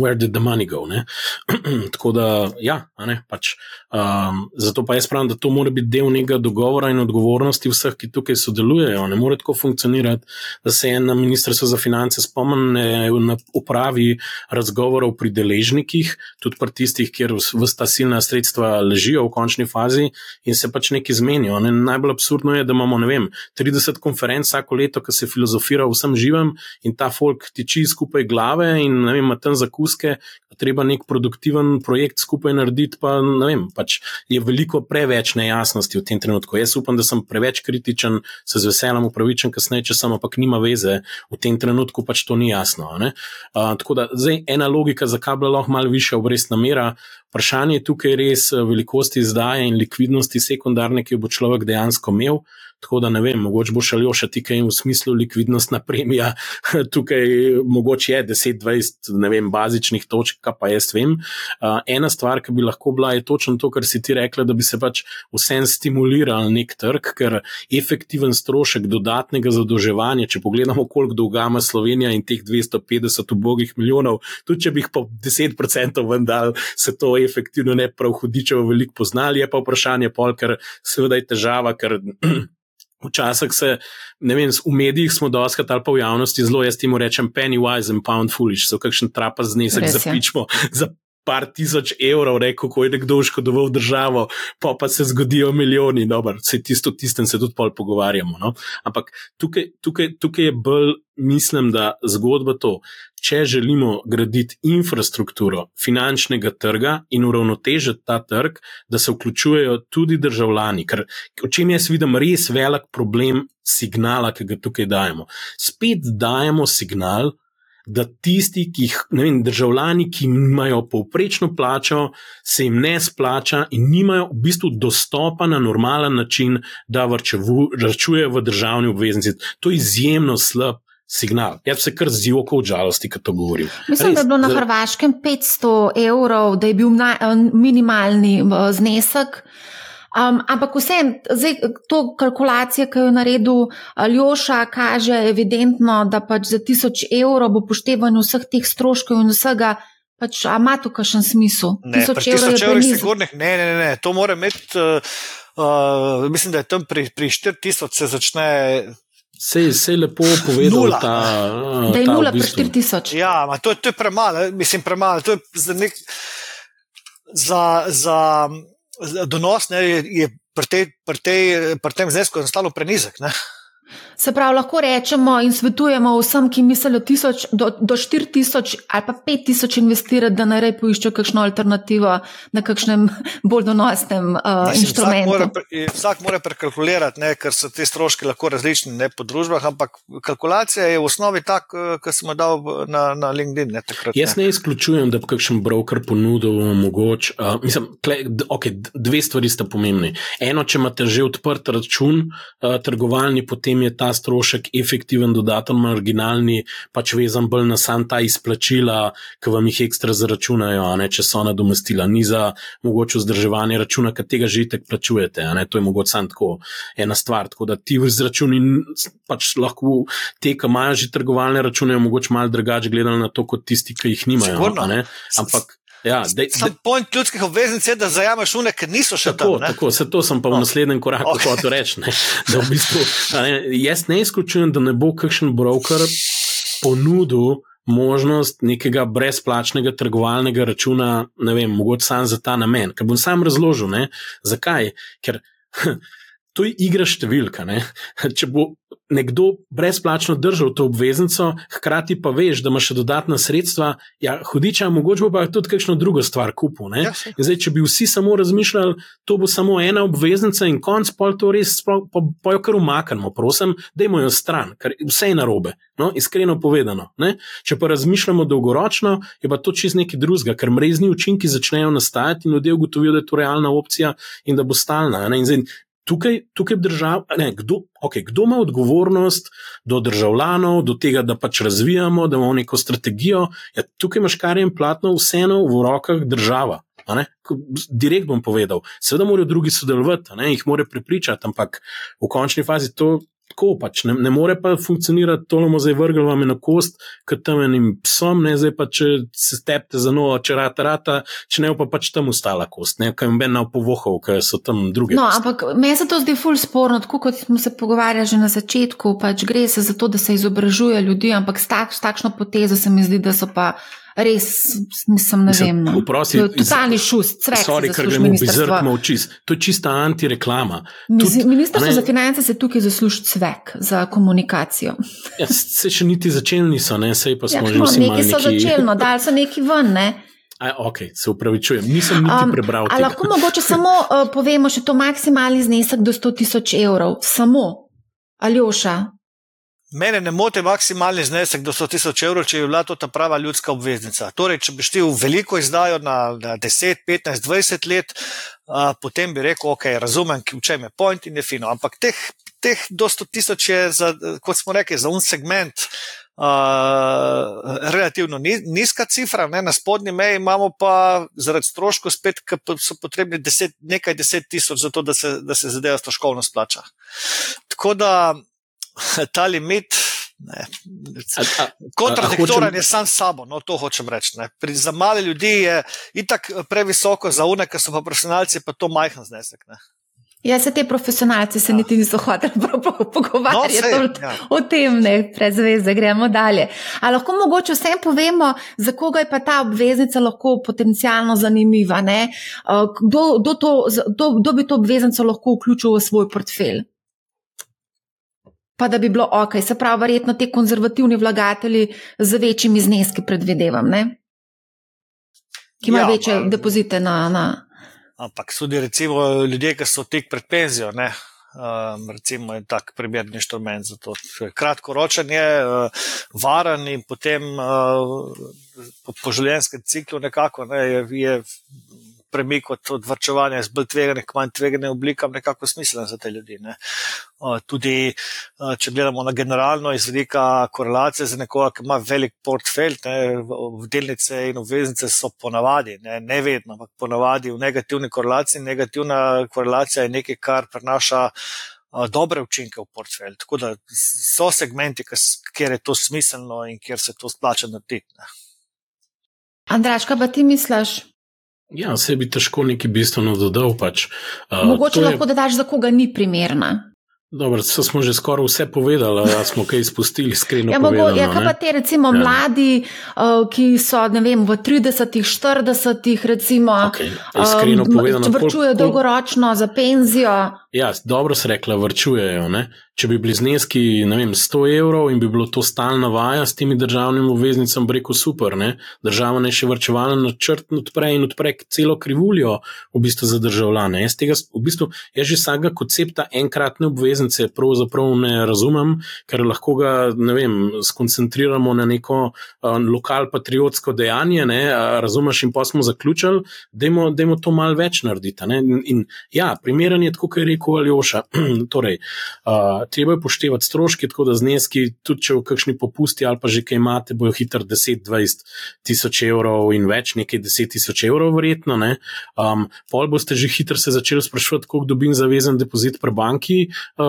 where did the money go. Tako da, ja, ne, pač. Um, zato pa jaz pravim, da to mora biti del nekega dogovora in odgovornosti vseh, ki tukaj sodelujejo. Ne more tako funkcionirati, da se en na ministrstvu za finance spomne na upravi razgovorov pri deležnikih, tudi pri tistih, kjer vsta silna sredstva ležijo v končni fazi in se pač nekaj zmenijo. Ne? Najbolj absurdno je, da imamo, ne vem, 30 konferenc vsako leto, ki se filozofira vsem živem in ta folk tiči skupaj glave in vem, ima tam zakuske, treba nek produktiven projekt skupaj narediti, pa ne vem, pač je veliko preveč nejasnosti v tem trenutku. Jaz upam, da sem preveč kritičen, se z veseljem upravičen kasneje, če sem, ampak nima veze, v tem trenutku pač to ni jasno. Uh, tako da zdaj ena logika, zakaj bi bila lahko malo višja obrestna mera. Vprašanje je tukaj res eh, velikosti izdaje in likvidnosti sekundarne, ki jo bo človek dejansko imel. Tako da ne vem, mogoče bo šel še ti kaj v smislu likvidnostna premija, tukaj mogoče je 10-20, ne vem, bazičnih točk, kaj pa jaz vem. Uh, ena stvar, ki bi lahko bila, je točno to, kar si ti rekla, da bi se pač vsem stimuliral nek trg, ker efektiven strošek dodatnega zadolževanja, če pogledamo, koliko dolga ima Slovenija in teh 250 ubogih milijonov, tudi če bi jih po 10% vendar, se to efektivno ne prav hudičevo veliko poznali, je pa vprašanje pol, ker seveda je težava, ker Včasih se, ne vem, v medijih smo doskrat ali pa v javnosti zelo, jaz temu rečem, penny wise and pound foolish, so kakšen trapaz znesek Res je. zapičmo za par tisoč evrov, rekel, ko je nekdo oškodoval državo, pa pa se zgodijo milijoni, dobro, se tisto, tistem se tudi pol pogovarjamo. No? Ampak tukaj, tukaj, tukaj je bolj, mislim, da zgodba to, če želimo graditi infrastrukturo finančnega trga in uravnotežiti ta trg, da se vključujejo tudi državljani, ker o čem jaz vidim res velik problem signala, ki ga tukaj dajemo. Spet dajemo signal, da tisti, ki jih, ne vem, državljani, ki imajo povprečno plačo, se jim ne splača in nimajo v bistvu dostopa na normalen način, da vrčujejo v državni obveznici. To je izjemno slab. Signal. Jaz se kar z oko od žalosti, ko to govorim. Mislim, da je bilo na Res, Hrvaškem 500 evrov, da je bil na, minimalni eh, znesek. Um, ampak vsem, zdaj, to kalkulacijo, ki jo je naredil Aljoša, kaže evidentno, da pač za 1000 evrov bo poštevanje vseh teh stroškov in vsega, pač, a ima to kakšen smisel? Ne, 1000 pri evrov je 1000 evrih prenizko. sigurnih, ne, ne, ne, ne, to mora imeti. Uh, uh, mislim, da je tam pri, pri 4000 se začne. Sej, sej lepo povedal Nula. ta. Da je ta v nula pri bistvu. 4000. Ja, ma to, je- to je premalo, mislim, premalo. To je za, nek, za, za donos ne, je, pri, tej, pri, tej, pri tem znesku enostavno prenizek. Ne. Se pravi, lahko rečemo in svetujemo vsem, ki mislijo tisoč, do, do 4000 ali pa 5000 investirati, da naj poiščejo kakšno alternativo na kakšnem bolj donosnem uh, Mislim, vsak, mora, inštrumentu. pre- vsak mora prekalkulirati, ne, ker so ti stroški lahko različni ne, po družbah, ampak kalkulacija je v osnovi tak, eh, kot sem jo dal na, na LinkedIn. Ne, takrat, Jaz ne izključujem, da bi kakšen broker ponudil mogoče. Uh, mislim, tle, d- okay, dve stvari sta pomembni. Eno, če imate že odprt račun, uh, trgovalni, potem je ta strošek efektiven, dodaten, marginalni, pač vezan bolj na sam ta izplačila, ki vam jih ekstra zaračunajo, a ne, če so nadomestila. Ni za mogoče vzdrževanje računa, ki tega že itek plačujete. a Ne, to je mogoče samo tako ena stvar. Tako da ti izračuni n- pač lahko te, ki imajo že trgovalne račune, mogoče malo drugače gledali na to, kot tisti, ki jih nimajo. Sigurno. Ampak. Ja, dej, dej, point ljudskih obveznic je, da zajameš une, ki niso še tako, tam. ne. tako, se to sem pa v No. naslednjem koraku Ok. hotel reči. ne, Da v bistvu, ne, jaz ne izključujem, da ne bo kakšen broker ponudil možnost nekega brezplačnega trgovalnega računa, ne vem, mogoče sam za ta namen. Ker bom sam razložil, ne, zakaj. Ker to je igra številka. Ne? Če bo nekdo brezplačno držal to obveznico, hkrati pa veš, da ima še dodatna sredstva, ja, hudiča, mogoče bo pa tudi kakšno drugo stvar kupil. Ja, zdaj, če bi vsi samo razmišljali, to bo samo ena obveznica in konc pol to res, pa jo kar umaknemo, prosim, dajmo jo stran, ker vse je narobe. No, iskreno povedano. Ne? Če pa razmišljamo dolgoročno, je pa to čist nekaj drugega, ker mrezni učinki začnejo nastajati in ljudje ugotovijo, da je to realna opcija in da bo stalna. Zdaj, tukaj, tukaj država, ne, kdo, okay, kdo ima odgovornost do državljanov, do tega, da pač razvijamo, da imamo neko strategijo. Ja, tukaj imaš kar in platno, vseeno v rokah država. Direkt bom povedal, seveda morajo drugi sodelovati, jih morajo prepričati, ampak v končni fazi to tako pač ne, ne more pa funkcionirati, to bomo zdaj vrgli vam na kost, kot tam enim psom, ne zdaj pa če se stepte za novo, če rata, rata, če ne pa pač tam ostala kost, ne kaj jim ben na povohov, ker so tam druge. No, kosti. ampak meni se to zdi ful sporno, tako kot smo se pogovarjali že na začetku, pač gre se za to, da se izobražuje ljudi, ampak s, tak, s takšno potezo se mi zdi, da so pa res, nisem ne vem. No. Vprosi, totalni šust, cvek. Sorry, ker gremo v čist. To je čista antireklama. Ministrstvo za finance se tukaj zasluži cvek za komunikacijo. Ja, se še niti začeli niso, ne, sej pa smo ja, že no, vsi. Neki so začeli, no, dali so neki ven, ne. A, ok, se upravičujem, nisem niti um, prebral. Ali lahko mogoče samo uh, povemo še to maksimalni znesek do 100 tisoč evrov? Samo, Aljoša, Mene ne moti maksimalni znesek do 100 tisoč evrov, če je bila to ta prava ljudska obveznica. Torej, če bi šli v veliko izdajo na, na 10, 15, 20 let, a, potem bi rekel, ok, razumem, v čem je point in je fino. Ampak teh, teh do 100 tisoč je, za, kot smo rekli, za un segment. Uh, relativno nizka cifra, ne? na spodnji meji imamo pa zaradi stroškov spet, ki so potrebni deset, nekaj deset tisoč za to, da se, da se zadeva stroškovno splača. Tako da ta limit. Kontradiktoren je sam s sabo, no to hočem reči. Pri, za male ljudi je itak previsoko, za une, ki so pa profesionalci, pa to majhen znesek. Ne? Ja, se te profesionalci se ja. niti niso hoteli pogovarjati no, sej, ja. o tem, ne, prezveze, gremo dalje. A lahko mogoče vsem povemo, za koga je pa ta obveznica lahko potencijalno zanimiva, kdo, kdo, to, kdo, kdo bi to obveznico lahko vključil v svoj portfelj? Pa da bi bilo ok, se pravi, verjetno te konzervativni vlagatelji z večjimi zneski, predvidevam, ne? ki imajo ja, večje pa, depozite na, na. Ampak tudi recimo ljudje, ki so tik pred penzijo, ne. Um, recimo je tak primerni inštrument za to. Kratkoročen je, uh, varen in potem uh, po, po življenjskem ciklu nekako ne, je, je premik od odvrčevanja iz bolj tveganih k manj tveganim oblikam nekako smiselen za te ljudi. Ne. Tudi, če gledamo na generalno izvedika korelacije za nekoga, ki ima velik portfelj, ne, delnice in obveznice so ponavadi, ne, ne vedno, ampak ponavadi v negativni korelaciji. Negativna korelacija je nekaj, kar prenaša dobre učinke v portfelj. Tako da so segmenti, kjer je to smiselno in kjer se to splača narediti. Andraška, pa ti misliš? Ja, se bi težko nekaj bistveno dodal. Pač. Uh, Mogoče lahko je... da daš, za koga ni primerna. Dobro, smo že skoraj vse povedali, da smo kaj izpustili, iskreno. Ja, mogo, ja, kaj pa te, recimo, ja. mladi, uh, ki so vem, v 30-ih, 40-ih, recimo, okay. iskreno um, povedano, vrčujejo dolgoročno za penzijo. Ja, dobro se rekla, vrčujejo. Ne? Če bi bili zneski, ne vem, 100 evrov in bi bilo to stalna vaja s temi državnimi obveznicami, bi rekel super, ne? država ne še vrčevala na črt odpre in odpre celo krivuljo v bistvu za državljane. Jaz tega, v bistvu, jaz že vsakega koncepta enkratne obveznice pravzaprav ne razumem, ker lahko ga, ne vem, skoncentriramo na neko uh, lokal patriotsko dejanje, ne? razumeš in pa smo zaključili, dajmo, dajmo to mal več narediti. In, in ja, primeren je, tako kot je rekel Aljoša, torej, uh, treba je poštevati stroške, tako da zneski, tudi če v kakšni popusti ali pa že kaj imate, bojo hitro 10-20 tisoč evrov in več, nekaj 10 tisoč evrov, verjetno. Um, pol boste že hitro se začeli sprašovati, koliko dobim zavezan depozit pri banki, uh,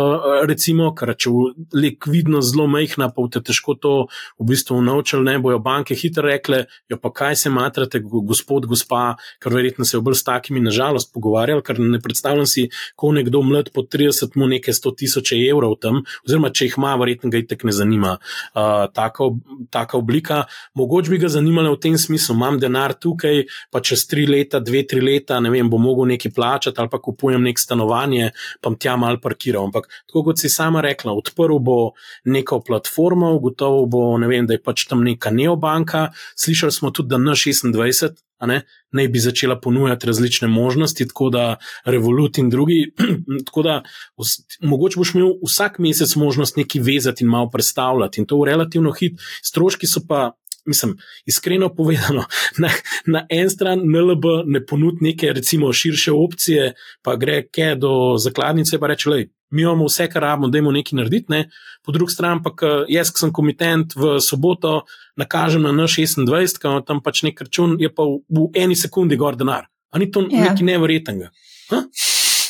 recimo, ker če je likvidnost zelo majhna, pa te težko to v bistvu naučili, ne bojo banke hitro rekle, jo pa kaj se matrate, gospod, gospa, ker verjetno se je obrl s takimi nažalost pogovarjali, ker ne predstavljam si, ko nekdo mlad po 30 mu nekaj 100 tisoč evrov tam, oziroma če jih ima, verjetno ga itek ne zanima uh, taka, taka oblika. Mogoče bi ga zanimalo v tem smislu, imam denar tukaj, pa čez tri leta, dve, tri leta, ne vem, bo mogel nekaj plačati ali pa kupujem nek stanovanje, pa tja mal parkiral. Ampak, tako kot si sama rekla, odprl bo neko platformo, gotovo bo, ne vem, da je pač tam neka neobanka. Slišali smo tudi, da N26 ne, naj bi začela ponujati različne možnosti, tako da Revolut in drugi. da vs, mogoče boš imel vsak mesec možnost nekaj vezati in malo predstavljati in to v relativno hit. Stroški so pa mislim, iskreno povedano, na, na en stran NLB ne ponudi neke, recimo, širše opcije, pa gre kaj do zakladnice, pa reče, lej, mi imamo vse, kar rabimo, da imamo nekaj narediti, ne? po drugi strani pa, jaz, ki sem komitent v soboto, nakažem na N26, ki ima tam pač nek račun, je pa v, v eni sekundi gor denar. Ali ni to ja. nekaj nevrjetnega?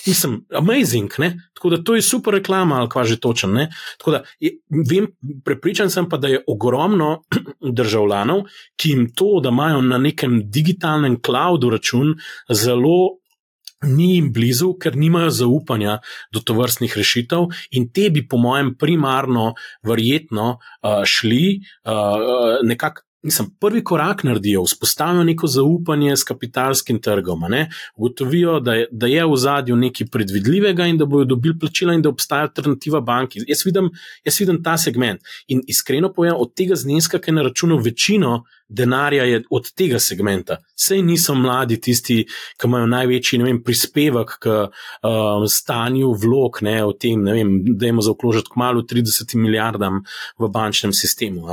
Mislim, amazing, ne? tako da to je super reklama, ali kva že točen. Ne? Tako da je, vem, prepričan sem pa, da je ogromno državljanov, ki jim to, da imajo na nekem digitalnem cloudu račun, zelo. Ni jim blizu, ker nimajo zaupanja do tovrstnih rešitev, in te bi, po mojem, primarno, verjetno, uh, šli uh, nekako mislim, prvi korak naredijo, vzpostavijo neko zaupanje s kapitalskim trgom, ugotovijo, da, da je v zadju nekaj predvidljivega in da bodo dobili plačila in da obstaja alternativa banki. Jaz vidim, jaz vidim ta segment in iskreno povem, od tega zneska, ki je na računu večino. Denarja je od tega segmenta. Sej niso mladi tisti, ki imajo največji vem, prispevek k uh, stanju vlog, ne, o tem, ne vem, da imamo zaokrožiti k malu 30 milijardam v bančnem sistemu.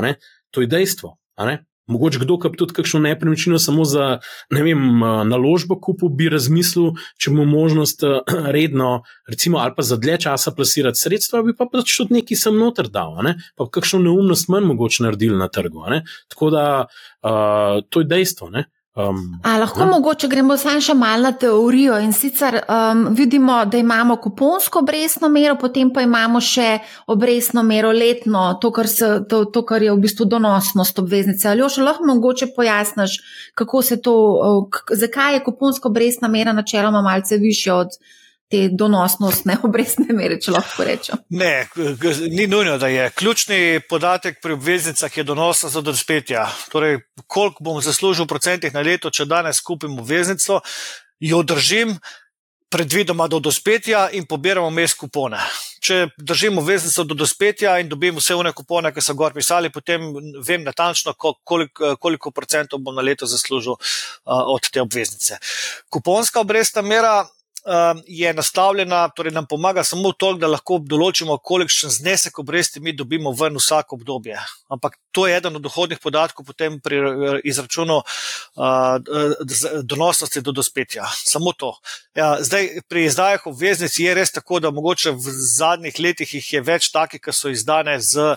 To je dejstvo. Mogoče kdo, ki tudi kakšno nepremičnino samo za ne vem, naložbo kupil, bi razmislil, če mu možnost redno, recimo, ali pa za dlje časa plasirati sredstva, bi pa pač tudi neki sem noter dal, ne? pa kakšno neumnost manj mogoče naredili na trgu. Tako da uh, to je dejstvo. Ne? Um, A, lahko ne? mogoče gremo samo še malo na teorijo in sicer um, vidimo, da imamo kuponsko obrestno mero, potem pa imamo še obrestno mero letno, to kar, se, to, to, kar je v bistvu donosnost obveznice. Ali još lahko mogoče pojasniš, kako se to, zakaj je kuponsko obrestna mera načeloma malce više od te donosnostne obrestne mere, če lahko rečem. Ne, ni nujno, da je. Ključni podatek pri obveznicah je donosnost do dospetja. Torej, koliko bom zaslužil v procentih na leto, če danes kupim obveznico, jo držim predvidoma do dospetja in pobiramo mes kupone. Če držim obveznico do dospetja in dobim vse one kupone, ki so gor pisali, potem vem natančno, koliko, koliko procentov bom na leto zaslužil uh, od te obveznice. Kuponska obrestna mera je nastavljena, torej nam pomaga samo toliko, da lahko določimo, kolikšen znesek obresti mi dobimo ven vsako obdobje. Ampak to je eden od dohodnih podatkov potem pri uh, izračunu uh, donosnosti do dospetja. Samo to. Ja, zdaj, pri izdajah obveznic je res tako, da mogoče v zadnjih letih jih je več takih, ki so izdane z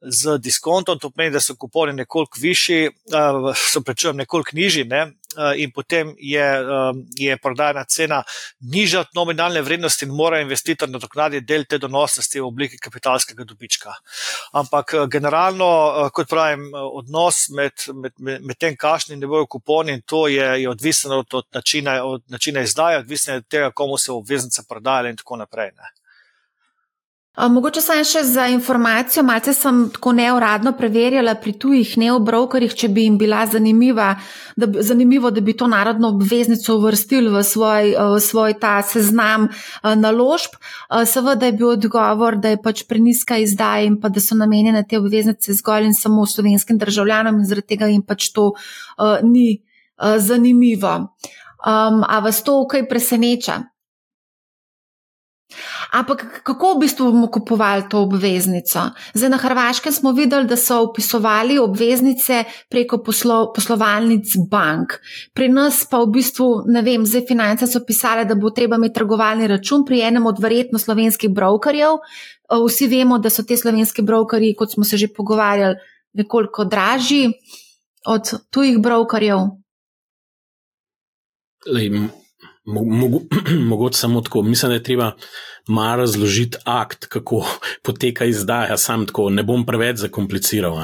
z diskontom, to pomeni, da so kuponi nekoliko višji, uh, so prečujem nekoliko nižji, ne? Uh, in potem je, um, je prodajna cena nižja od nominalne vrednosti in mora investitor nadoknaditi del te donosnosti v obliki kapitalskega dobička. Ampak generalno, uh, kot pravim, odnos med, med, med, tem, kakšni ne bojo kuponi in to je, je odvisno od, od, načina, od načina izdaje, odvisno od tega, komu se obveznice prodajajo in tako naprej. Ne? Mogoče sem še za informacijo, malce sem tako neuradno preverjala pri tujih neobrokerjih, če bi jim bila zanimiva, da, zanimivo, da bi to narodno obveznico uvrstili v svoj, v svoj ta seznam naložb. Seveda je bil odgovor, da je pač preniska izdaja in pa da so namenjene te obveznice zgolj in samo slovenskim državljanom in zaradi tega jim pač to uh, ni uh, zanimivo. Um, a vas to kaj preseneča? Ampak kako v bistvu bomo kupovali to obveznico? Zdaj na Hrvaškem smo videli, da so upisovali obveznice preko poslo, poslovalnic bank. Pri nas pa v bistvu, ne vem, zdaj finance so pisale, da bo treba imeti trgovalni račun pri enem od verjetno slovenskih brokerjev. Vsi vemo, da so te slovenski brokerji, kot smo se že pogovarjali, nekoliko dražji od tujih brokerjev. Lej, Mogoče samo tako. Mislim, da je treba malo razložiti akt, kako poteka izdaja. Sam tako ne bom preveč zakompliciral.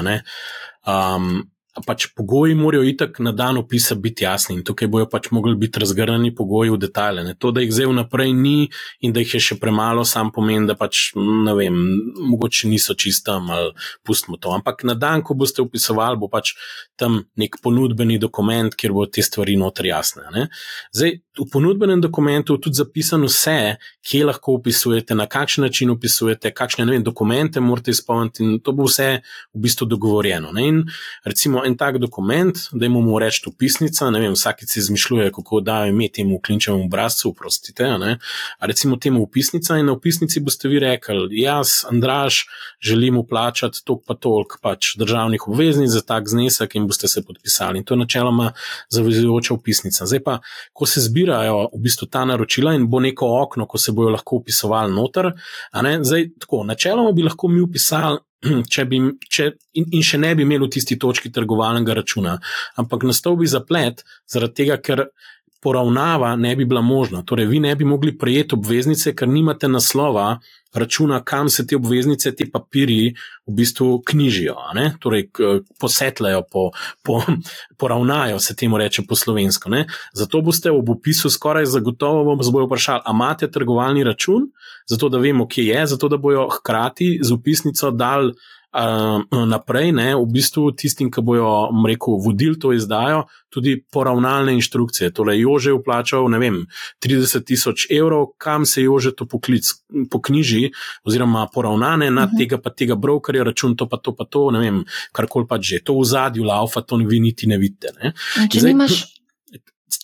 Um, pač pogoji morajo itak na dan opisa biti jasni in tukaj bojo pač mogli biti razgrnjeni pogoji v detajle. Ne. To, da jih zdaj vnaprej ni in da jih je še premalo, sam pomeni, da pač ne vem, mogoče niso čistam ali pustimo to. Ampak na dan, ko boste opisovali, bo pač tam nek ponudbeni dokument, kjer bo te stvari noter jasne. Ne. Zdaj, v ponudbenem dokumentu tudi zapisano vse, kje lahko opisujete, na kakšen način opisujete, kakšne vem, dokumente morate izpolniti in to bo vse v bistvu dogovorjeno. Ne. In recimo, en tak dokument, da jim bomo reči upisnica, ne vem, vsakič si izmišljuje, kako dajo ime temu klinčevemu obrazcu, oprostite. Recimo temu upisnica in na upisnici boste vi rekli, jaz, Andraš, želim uplačati tok pa tolk pač državnih obveznic za tak znesek in boste se podpisali. In to je načeloma zavezujoča upisnica. Zdaj pa, ko se zbirajo v bistvu ta naročila in bo neko okno, ko se bojo lahko upisovali noter, zdaj tako, načeloma bi lahko mi upisali če bi, če, in, in še ne bi imeli v tisti točki trgovalnega računa. Ampak nastal bi zaplet, zaradi tega, ker poravnava ne bi bila možna. Torej, vi ne bi mogli prejeti obveznice, ker nimate naslova računa, kam se te obveznice, te papirji v bistvu knjižijo, torej posetlajo, po, po, poravnajo, se temu reče po slovensko. Ne? Zato boste ob opisu skoraj zagotovo vam zbojo vprašali, a imate trgovalni račun, zato da vemo, kje je, zato da bojo hkrati z upisnico dal naprej, ne, v bistvu tistim, ki bojo, rekel, vodili to izdajo, tudi poravnalne inštrukcije. Torej, Jože je vplačal, ne vem, 30 tisoč evrov, kam se Jože to poklic, poknjiži, oziroma poravnane na uh mhm. -huh. tega pa tega brokerja, račun to pa to pa to, ne vem, karkoli pa že. To v zadju laufa, to vi niti ne vidite. Ne. Če Zdaj, nimaš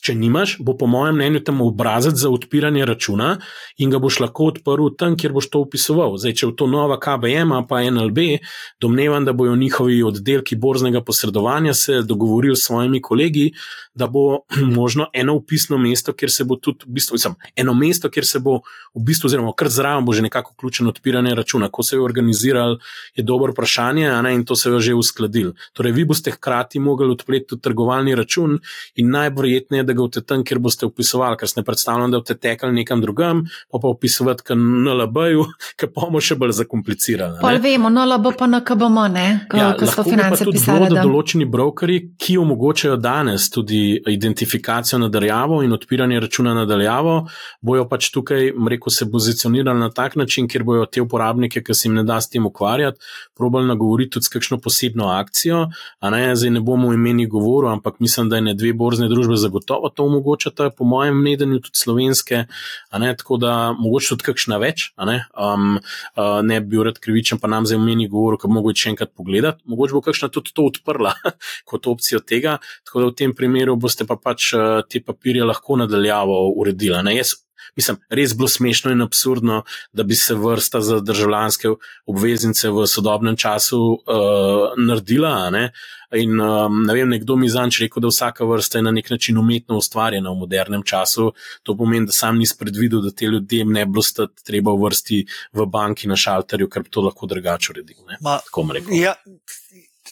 če nimaš, bo po mojem mnenju tam obrazec za odpiranje računa in ga boš lahko odprl tam, kjer boš to upisoval. Zdaj, če je to nova KBM pa NLB, domnevam, da bojo njihovi oddelki borznega posredovanja se dogovorili s svojimi kolegi, da bo možno eno upisno mesto, kjer se bo tudi, v bistvu, mislim, eno mesto, kjer se bo v bistvu, oziroma kar zraven bo že nekako vključen odpiranje računa. Ko se je organiziral, je dobro vprašanje, ne, in to se je že uskladil. Torej, vi boste hkrati mogli odpreti tudi trgovalni račun in najverjetneje, da ga boste tam, kjer boste upisovali, ker se ne predstavljam, da boste tekali nekam drugam, pa pa upisovati k NLB-ju, ki pa bomo še bolj zakomplicirali. Pa vemo, NLB pa NKBM, ne, ko, ja, ko so finance pisali. Da določeni brokeri, ki omogočajo danes tudi identifikacijo nadaljavo in odpiranje računa nadaljavo, bojo pač tukaj, rekel se, pozicionirali na tak način, kjer bojo te uporabnike, ki se jim ne da s tem ukvarjati, probali nagovoriti tudi s kakšno posebno akcijo. Ne, zdaj ne bomo imeni govoril, ampak mislim, da je ne dve borzne družbe zagotovo to omogočata, po mojem mnenju, tudi slovenske, ne, tako da mogoče tudi kakšna več. Ne, um, uh, ne bi bil rad krivičen, pa nam zdaj meni govoril, da mogoče še enkrat pogledati. Mogoče bo kakšna tudi to odprla kot opcijo tega, tako da v tem primeru boste pa pač uh, te papirje lahko nadaljavo uredili. Jaz Mislim, res bilo smešno in absurdno, da bi se vrsta za državljanske obveznice v sodobnem času uh, naredila. Ne? In um, ne vem, nekdo mi zanč rekel, da vsaka vrsta je na nek način umetno ustvarjena v modernem času. To pomeni, da sam nisem predvidel, da te ljudem ne bo stati treba v vrsti v banki na šalterju, ker bi to lahko drugače uredil. Tako bom rekel. Ja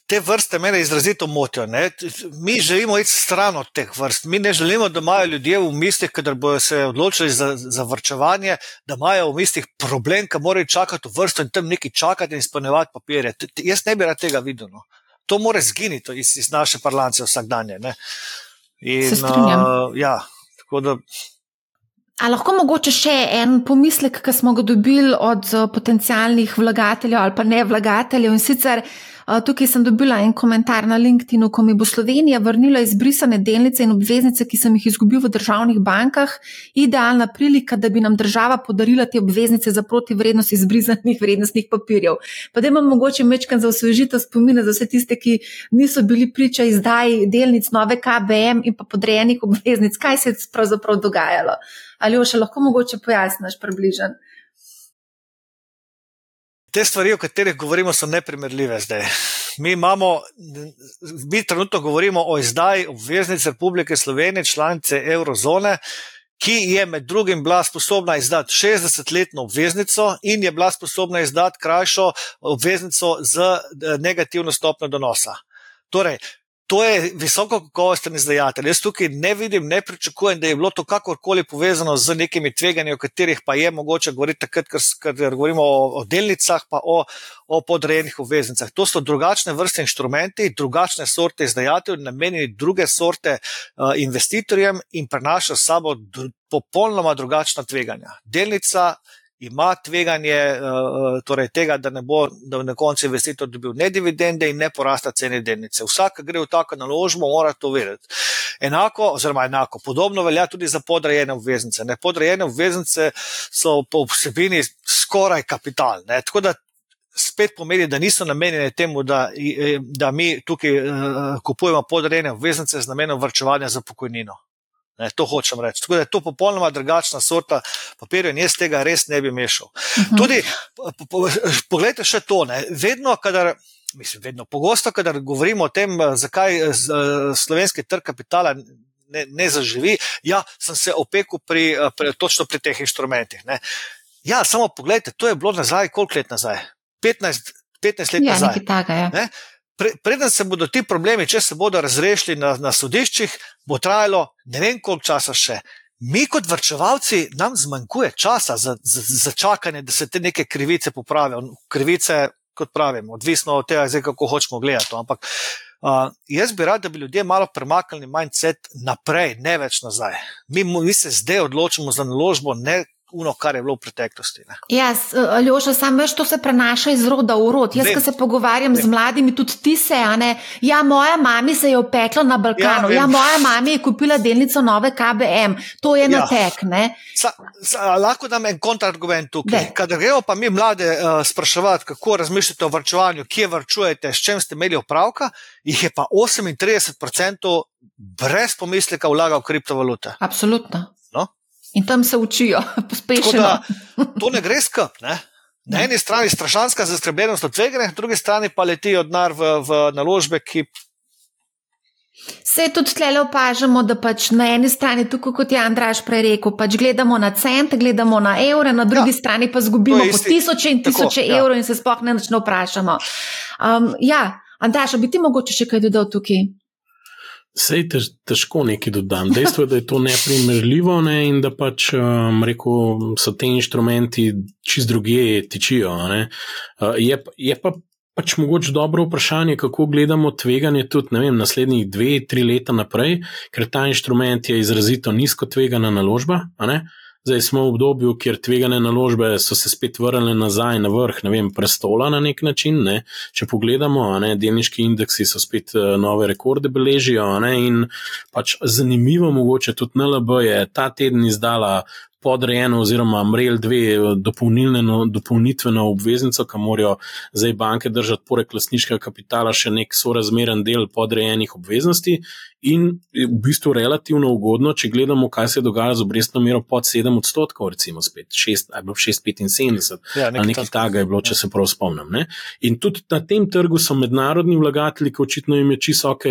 te vrste mene izrazito motijo. Ne? Mi želimo iti stran od teh vrst. Mi ne želimo, da imajo ljudje v mislih, kadar bodo se odločili za, za vrčevanje, da imajo v mislih problem, ki morajo čakati v vrsto in tam neki čakati in izpolnjevati papirje. Jaz ne bi rad tega videl. No. To mora zginiti iz, iz naše parlaance vsakdanje. In, uh, ja, da... A lahko mogoče še en pomislek, ki smo ga dobili od potencijalnih vlagateljev ali pa ne vlagateljev in sicer. Tukaj sem dobila en komentar na LinkedIn-u, ko mi bo Slovenija vrnila izbrisane delnice in obveznice, ki sem jih izgubil v državnih bankah. Idealna prilika, da bi nam država podarila te obveznice za protivrednost izbrisanih vrednostnih papirjev. Pa da imam mogoče mečkan za osvežitev spomine za vse tiste, ki niso bili priča izdaji delnic nove KBM in pa podrejenih obveznic. Kaj se je pravzaprav dogajalo? Ali jo še lahko mogoče pojasniš približno? Te stvari, o katerih govorimo, so neprimerljive zdaj. Mi, imamo, mi trenutno govorimo o izdaji obveznic Republike Slovenije, članice Eurozone, ki je med drugim bila sposobna izdati 60-letno obveznico in je bila sposobna izdati krajšo obveznico z eh, negativno stopno donosa. Torej, to je visoko kakovosten izdajatelj. Jaz tukaj ne vidim, ne pričakujem, da je bilo to kakorkoli povezano z nekimi tveganji, o katerih pa je mogoče govoriti takrat, ker govorimo o, o delnicah, pa o, o podrejenih obveznicah. To so drugačne vrste inštrumenti, drugačne sorte izdajateljev, namenjeni druge sorte uh, investitorjem in prenašajo s sabo dr popolnoma drugačna tveganja. Delnica ima tveganje uh, torej tega, da ne bo da na koncu investitor dobil ne dividende in ne porasta cene delnice. Vsak, ki gre v tako naložbo, mora to vedeti. Enako, oziroma enako, podobno velja tudi za podrejene obveznice. Ne? Podrejene obveznice so po vsebini skoraj kapital. Ne? Tako da spet pomeni, da niso namenjene temu, da, da mi tukaj uh, kupujemo podrejene obveznice z namenom vrčevanja za pokojnino. Ne, to hočem reči. Tako da je to popolnoma drugačna sorta papirja in jaz tega res ne bi mešal. Uh mhm. -huh. Tudi, po, po, poglejte še to, ne, vedno, kadar. Mislim, vedno pogosto, kadar govorimo o tem, zakaj slovenski trg kapitala ne, ne zaživi, ja, sem se opekel pri, pri, točno pri teh inštrumentih. Ne. Ja, samo pogledajte, to je bilo nazaj, koliko let nazaj? 15, 15 let ja, nazaj. Taka, ja. Pre, preden se bodo ti problemi, če se bodo razrešili na, na sodiščih, bo trajalo ne vem koliko časa še. Mi, kot vrčevalci, nam zmanjkuje časa za, za, za čakanje, da se te neke krivice popravijo. Krivice, kot pravim, odvisno od tega, zdaj, kako hočemo gledati. Ampak uh, jaz bi rad, da bi ljudje malo premaknili mindset naprej, ne več nazaj. Mi, mi se zdaj odločimo za naložbo, ne uno, kar je bilo v preteklosti. Ja, Aljoša, samo veš, to se prenaša iz roda v rod. Jaz, ki se pogovarjam Vem. z mladimi, tudi ti se, a ne. Ja, moja mama se je opekla na Balkanu, ja, ja moja mama je kupila delnico nove KBM, to je ja. na tek. Sa, sa, lahko dam en kontrargument tukaj. Kadar gremo pa mi mlade uh, spraševati, kako razmišljate o vrčevanju, kje vrčujete, s čem ste imeli opravka, jih je pa 38% brez pomisleka vlagal v kriptovalute. Absolutno. In tam se učijo, pospešeno. To ne gre skup. Ne? Na eni strani strašanska zaskrbljenost od tvega, na drugi strani pa letijo denar v, v naložbe, ki. Se tudi tle opažamo, da pač na eni strani, tako kot je Andraš prej rekel, pač gledamo na cent, gledamo na evre, na drugi ja, strani pa zgubimo po tisoče in tisoče tako, ja. evrov ja. in se sploh ne vprašamo. Um, ja, Andraš, bi ti mogoče še kaj dodal tukaj? Sej tež, težko nekaj dodam. Dejstvo je, da je to neprimerljivo ne, in da pač um, rekel, so te inštrumenti čist druge tičijo. Uh, je, je pa pač mogoče dobro vprašanje, kako gledamo tveganje tudi vem, naslednjih dve, tri leta naprej, ker ta inštrument je izrazito nizko tvegana naložba. Zdaj smo v obdobju, kjer tvegane naložbe so se spet vrnile nazaj na vrh vem, prestola na nek način. Ne. Če pogledamo, ne, delniški indeksi so spet uh, nove rekorde beležijo. Ne, in pač zanimivo, mogoče tudi NLB je ta teden izdala podrejeno, oziroma MREL 2, no, dopolnitveno obveznico, ki morajo zdaj banke držati, poleg lastniškega kapitala, še nek sorazmeren del podrejenih obveznosti. In v bistvu relativno ugodno, če gledamo, kaj se dogaja z obrestno mero pod 7 odstotkov, recimo 6,75. Ja, nekaj nekaj takega je bilo, če se prav spomnim. Ne? In tudi na tem trgu so mednarodni vlagatelji, ki očitno jim je čisto ok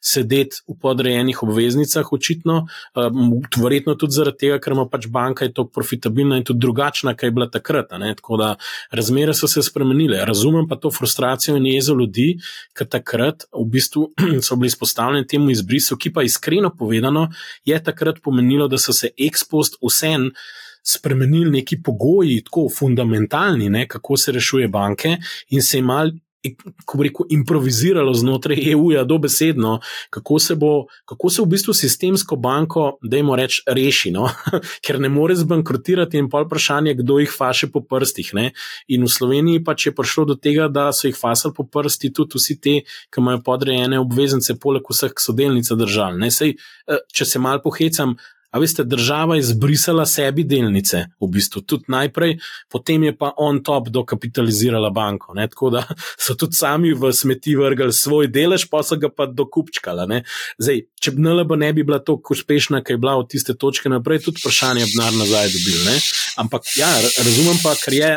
sedeti v podrejenih obveznicah, očitno, um, verjetno tudi zaradi tega, ker ima pač banka tako profitabilna in tudi drugačna, kaj je bila takrat. Tako da razmere so se spremenile. Razumem pa to frustracijo in jezo ljudi, ker takrat v bistvu so bili izpostavljeni temu izbrisu izbrisu, ki pa iskreno povedano je takrat pomenilo, da so se ekspost vsem spremenili neki pogoji, tako fundamentalni, ne, kako se rešuje banke in se imeli ko bi rekel, improviziralo znotraj EU-ja, dobesedno, kako se bo, kako se v bistvu sistemsko banko, da jim reč, reši, no? ker ne more zbankrotirati in pol vprašanje, kdo jih faše po prstih. Ne? In v Sloveniji pač je prišlo do tega, da so jih fasali po prsti tudi vsi ti, ki imajo podrejene obveznice, poleg vseh sodelnic držav. Eh, če se mal pohecam, A veste, država je izbrisala sebi delnice, v bistvu tudi najprej, potem je pa on top dokapitalizirala banko. Ne? Tako da so tudi sami v smeti vrgli svoj delež, pa so ga pa dokupčkala. Zdaj, če bi NLB ne bi bila tako uspešna, kaj je bila od tiste točke naprej, tudi vprašanje bi denar nazaj dobil. Ne? Ampak ja, razumem pa, ker je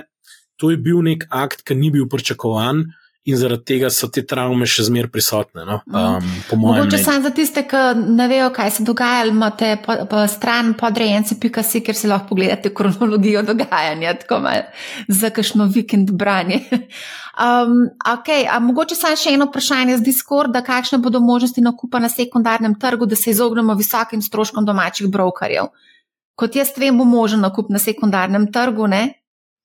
to je bil nek akt, ki ni bil pričakovan. In zaradi tega so te travme še zmeraj prisotne. No? Um, Mogoče samo za tiste, ki ne vejo, kaj se dogaja, imate po, po stran podrejenci.si, kjer si lahko pogledate kronologijo dogajanja, tako malo za kakšno vikend branje. Um, okay, mogoče samo še eno vprašanje z Discorda, kakšne bodo možnosti nakupa na sekundarnem trgu, da se izognemo visokim stroškom domačih brokerjev. Kot jaz vem, bo možen nakup na sekundarnem trgu, ne?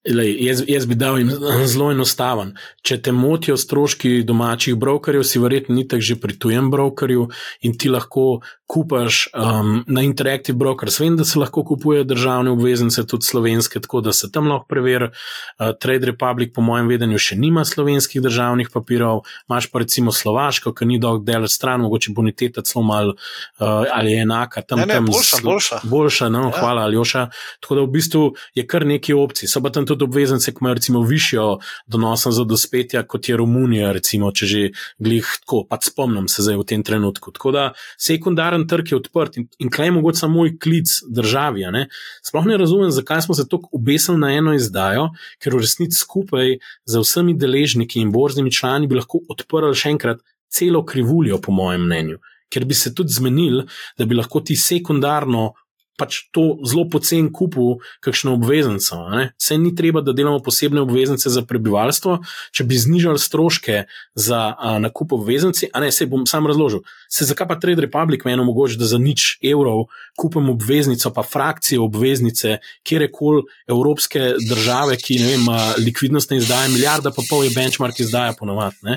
Lej, jaz, jaz bi dal jim zelo enostaven. Če te motijo stroški domačih brokerjev, si verjetno ni tako že pri tujem brokerju in ti lahko kupaš um, na Interactive Brokers. Vem, da se lahko kupujejo državne obveznice, tudi slovenske, tako da se tam lahko preveri. Uh, Trade Republic, po mojem vedenju, še nima slovenskih državnih papirov, imaš pa recimo Slovaško, ki ni dolg del stran, mogoče boniteta celo mal uh, ali je enaka. Tam, ne, ne, tam boljša, boljša. Boljša, no, ja. hvala, Aljoša. Tako da v bistvu je kar nekaj opcij. So pa tam tudi obveznice, ki imajo recimo višjo donosnost za dospetja, kot je Romunija, recimo, če že glih tako, pa spomnim se zdaj v tem trenutku. Tako da sekundaren trg je odprt in, in je mogoče samo moj klic državi. Ne? Sploh ne razumem, zakaj smo se tako obesili na eno izdajo, ker v resnici skupaj z vsemi deležniki in borznimi člani bi lahko odprli še enkrat celo krivuljo, po mojem mnenju. Ker bi se tudi zmenili, da bi lahko ti sekundarno pač to zelo pocen kupu, kakšno obveznico. Se ni treba, da delamo posebne obveznice za prebivalstvo, če bi znižali stroške za a, nakup obveznici, a ne se bom sam razložil. Se zakaj pa Trade Republic meni omogoča, da za nič evrov kupim obveznico, pa frakcije obveznice, kjerkoli evropske države, ki vem, likvidnostne izdaje, milijarda pa pol je benchmark izdaja ponovadi.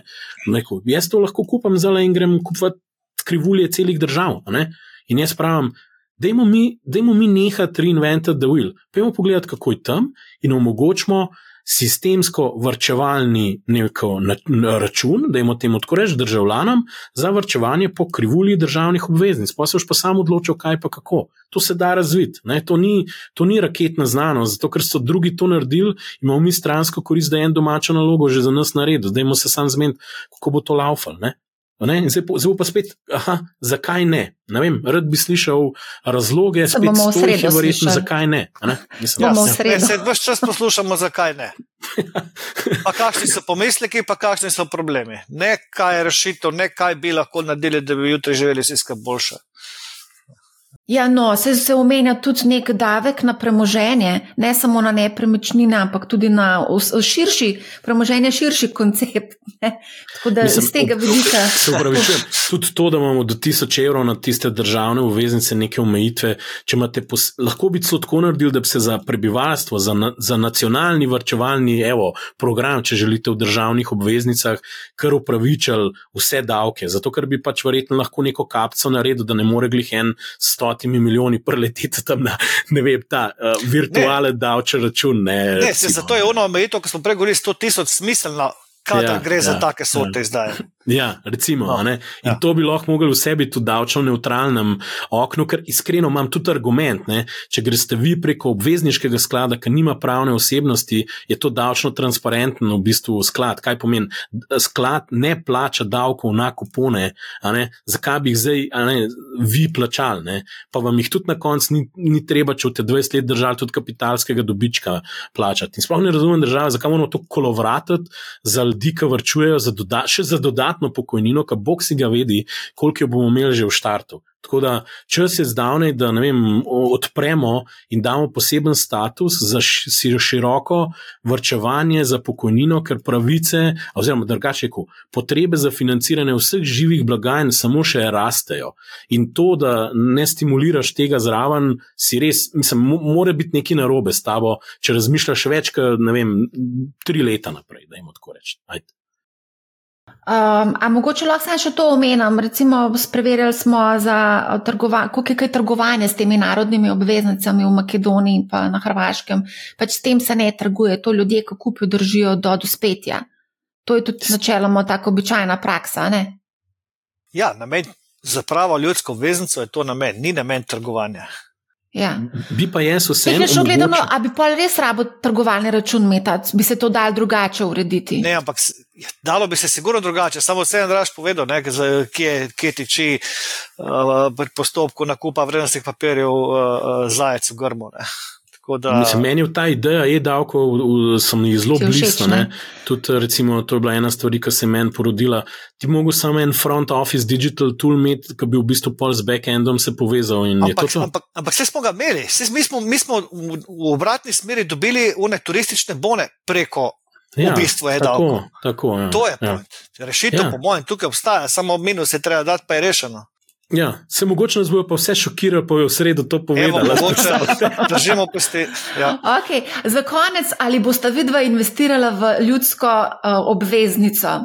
Jaz to lahko kupam zelo in grem kupovati krivulje celih držav. In jaz pravim, Dajmo mi, dajmo mi nehati reinventati the wheel. Pejmo pogledati, kako je tam in omogočimo sistemsko vrčevalni neko na, na račun, da jim temu tako reči državljanom, za vrčevanje po krivulji državnih obveznic. Pa se už pa sam odločil, kaj pa kako. To se da razviti. To, to ni raketna znanost, zato ker so drugi to naredili, imamo mi stransko korist, da je en domačo nalogo že za nas naredil. Zdaj mo se sam zmeniti, kako bo to laufal. Zdaj, zdaj pa spet, aha, zakaj ne? ne vem, rad bi slišal razloge, spet bomo v sredo verjetno, zakaj ne. ne? Mislim, bomo v sredo. Se več čas poslušamo, zakaj ne. Pa kakšni so pomisleki, pa kakšni so problemi. Ne kaj je rešitev, ne kaj bi lahko naredili, da bi jutri živeli vsi boljše. Ja, no, se, se omenja tudi nek davek na premoženje, ne samo na nepremičnine, ampak tudi na širši, premoženje širši koncept. Ne? Tako da Mislim, iz tega vidika. Se upravičujem, tudi to, da imamo do 1000 evrov na tiste državne obveznice, neke omejitve, če imate, pos, lahko bi celo tako naredili, da bi se za prebivalstvo, za, na, za nacionalni vrčevalni evo, program, če želite v državnih obveznicah, kar upravičali vse davke. Zato, ker bi pač verjetno lahko neko kapco naredil, da ne more glih en sto stotimi milijoni preleteti tam na ne vem, ta uh, virtualen davčni račun. Ne, ne se, zato je ono omejitev, ko smo prej govorili, 100 tisoč smiselno, kadar ja, gre ja, za take sorte ja. zdaj. Ja, recimo. No, in ja. to bi lahko mogli v sebi tudi davčno neutralnem oknu, ker iskreno imam tudi argument. Ne? Če greste vi preko obvezniškega sklada, ki nima pravne osebnosti, je to davčno transparentno v bistvu sklad. Kaj pomeni? Sklad ne plača davkov na kupone, zakaj bi jih zdaj ne, vi plačali, ne? pa vam jih tudi na koncu ni, ni treba, če v te 20 let držali tudi kapitalskega dobička plačati. In sploh ne razumem države, zakaj moramo to kolovratiti za ljudi, ki vrčujejo za doda še za dodatke dodatno pokojnino, ki bog si ga vedi, koliko jo bomo imeli že v štartu. Tako da čas je zdavnej, da vem, odpremo in damo poseben status za široko vrčevanje za pokojnino, ker pravice, oziroma drugače, potrebe za financiranje vseh živih blagajn samo še rastejo. In to, da ne stimuliraš tega zraven, si res, mislim, mora biti nekaj narobe s tabo, če razmišljaš več, kot ne vem, tri leta naprej, da jim tako rečem. Um, a mogoče lahko samo še to omenim? Recimo, preverjali smo, kako je trgovanje s temi narodnimi obveznicami v Makedoniji in na Hrvaškem. Pač s tem se ne trguje, to ljudje, ki kupijo, držijo do dospetja. To je tudi načeloma tako običajna praksa. Ne? Ja, namen za pravo ljudsko obveznico je to namen, ni namen trgovanja. Ja. Bi pa jaz vse. Če bi gledano, a bi pa res rabo trgovalni račun imeti, bi se to dal drugače urediti? Ne, ampak dalo bi se sigurno drugače. Samo vse en draž povedal, ne, kje, kje tiči uh, pri postopku nakupa vrednostnih papirjev uh, uh, zajec v grmu. Ne. Da... Mislim, meni je ta ideja e-davkov, so mi zelo blizu. Tudi, recimo, to je bila ena stvar, ki se je meni porodila. Ti mogo samo en front office digital tool imeti, ki bi v bistvu pol z backendom se povezal. Ampak, to to? ampak, ampak vse smo ga imeli, vse, mi, smo, mi smo v, v obratni smeri dobili une turistične bone preko. Ja, v bistvu je tako. tako ja, to je ja. rešitev, ja. po mojem, tukaj obstaja, samo minus je treba dati, pa je rešeno. Ja, se mogoče nas bojo pa vse šokirali, pa je v sredo to povedali. Držimo pesti. Ja. Okay. Za konec, ali boste vidva investirala v ljudsko uh, obveznico?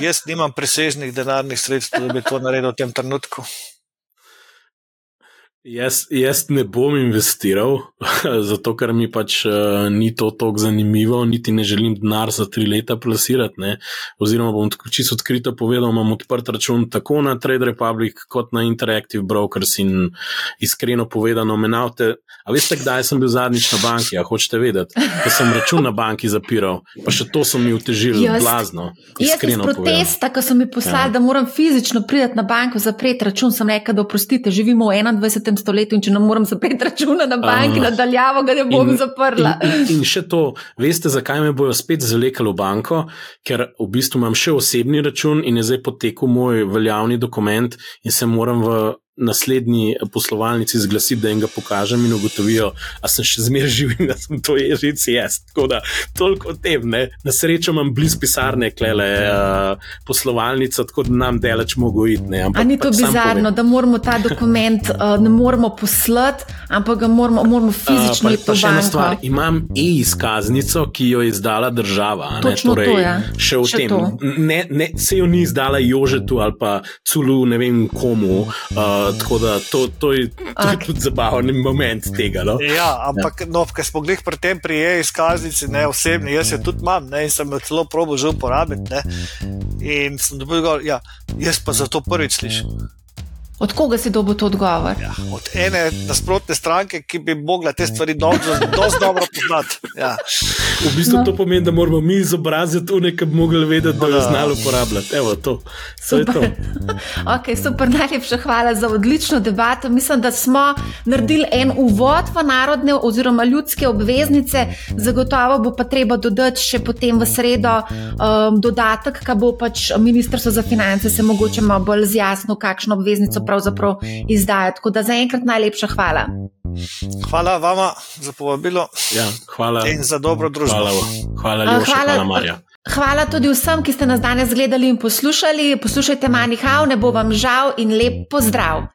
Jaz nimam presežnih denarnih sredstev, da bi to naredil v tem trenutku. Jaz, jaz ne bom investiral, zato ker mi pač uh, ni to tako zanimivo, niti ne želim denar za tri leta plasirati. Ne? Oziroma, bom tako čisto odkrito povedal, imam odprt račun tako na Trade Republic kot na Interactive Brokers in iskreno povedano, menavte. A veste, kdaj sem bil zadnjič na banki? A hočete vedeti, da sem račun na banki zapiral, pa še to so mi utežili blazno. Jaz sem protesta, ko so mi poslali, ja. da moram fizično priti na banko, zapreti račun, sem rekel, da oprostite, živimo v 21 stoletju in če ne morem zapreti računa na banki, uh, nadaljavo ga ne bom in, zaprla. In, in, in še to, veste, zakaj me bojo spet zalekali v banko, ker v bistvu imam še osebni račun in je zdaj potekel moj veljavni dokument in se moram v naslednji poslovalnici zglasiti, da jim ga pokažem in ugotovijo, da sem še zmeraj živ in da sem to že jaz. Tako da toliko o tem. Ne? Na srečo imam blizu pisarne, klele uh, poslovalnica, tako da nam delač mogo iti. Ampak ni to pač bizarno, da moramo ta dokument uh, ne moramo poslati, ampak ga moramo, moramo fizično uh, pa, pa še ena stvar. Imam e-izkaznico, ki jo je izdala država. Točno torej, to je. Ja. Še v še tem. Ne, ne, se jo ni izdala Jožetu ali pa Culu, ne vem komu. Uh, tako da to, to je, to okay. je tudi zabaven moment tega. No? Ja, ampak ja. no, ker smo bili pri tem prijeli izkaznici, ne osebni, jaz jo tudi imam ne, in sem jo celo probo že uporabiti. Ne, in sem dobil, da ja, jaz pa za to prvič slišim. Od koga si dobil to odgovor? Ja, od ene nasprotne stranke, ki bi mogla te stvari dobro poznati. Ja. V bistvu no. to pomeni, da moramo mi izobraziti to, nekaj bi mogli vedeti, da bi ja. znali uporabljati. Evo, to. Super. To. okay, super, najlepša hvala za odlično debato. Mislim, da smo naredili en uvod v narodne oziroma ljudske obveznice. Zagotovo bo pa treba dodati še potem v sredo um, dodatek, ki bo pač ministrstvo za finance se mogoče malo bolj zjasnilo, kakšno obveznico pravzaprav izdaja. Tako da zaenkrat najlepša hvala. Hvala vama za povabilo. Ja, hvala. In za dobro družbo. Hvala, hvala, Ljoša, hvala, hvala Marja. Hvala tudi vsem, ki ste nas danes gledali in poslušali. Poslušajte Manihau, ne bo vam žal in lep pozdrav.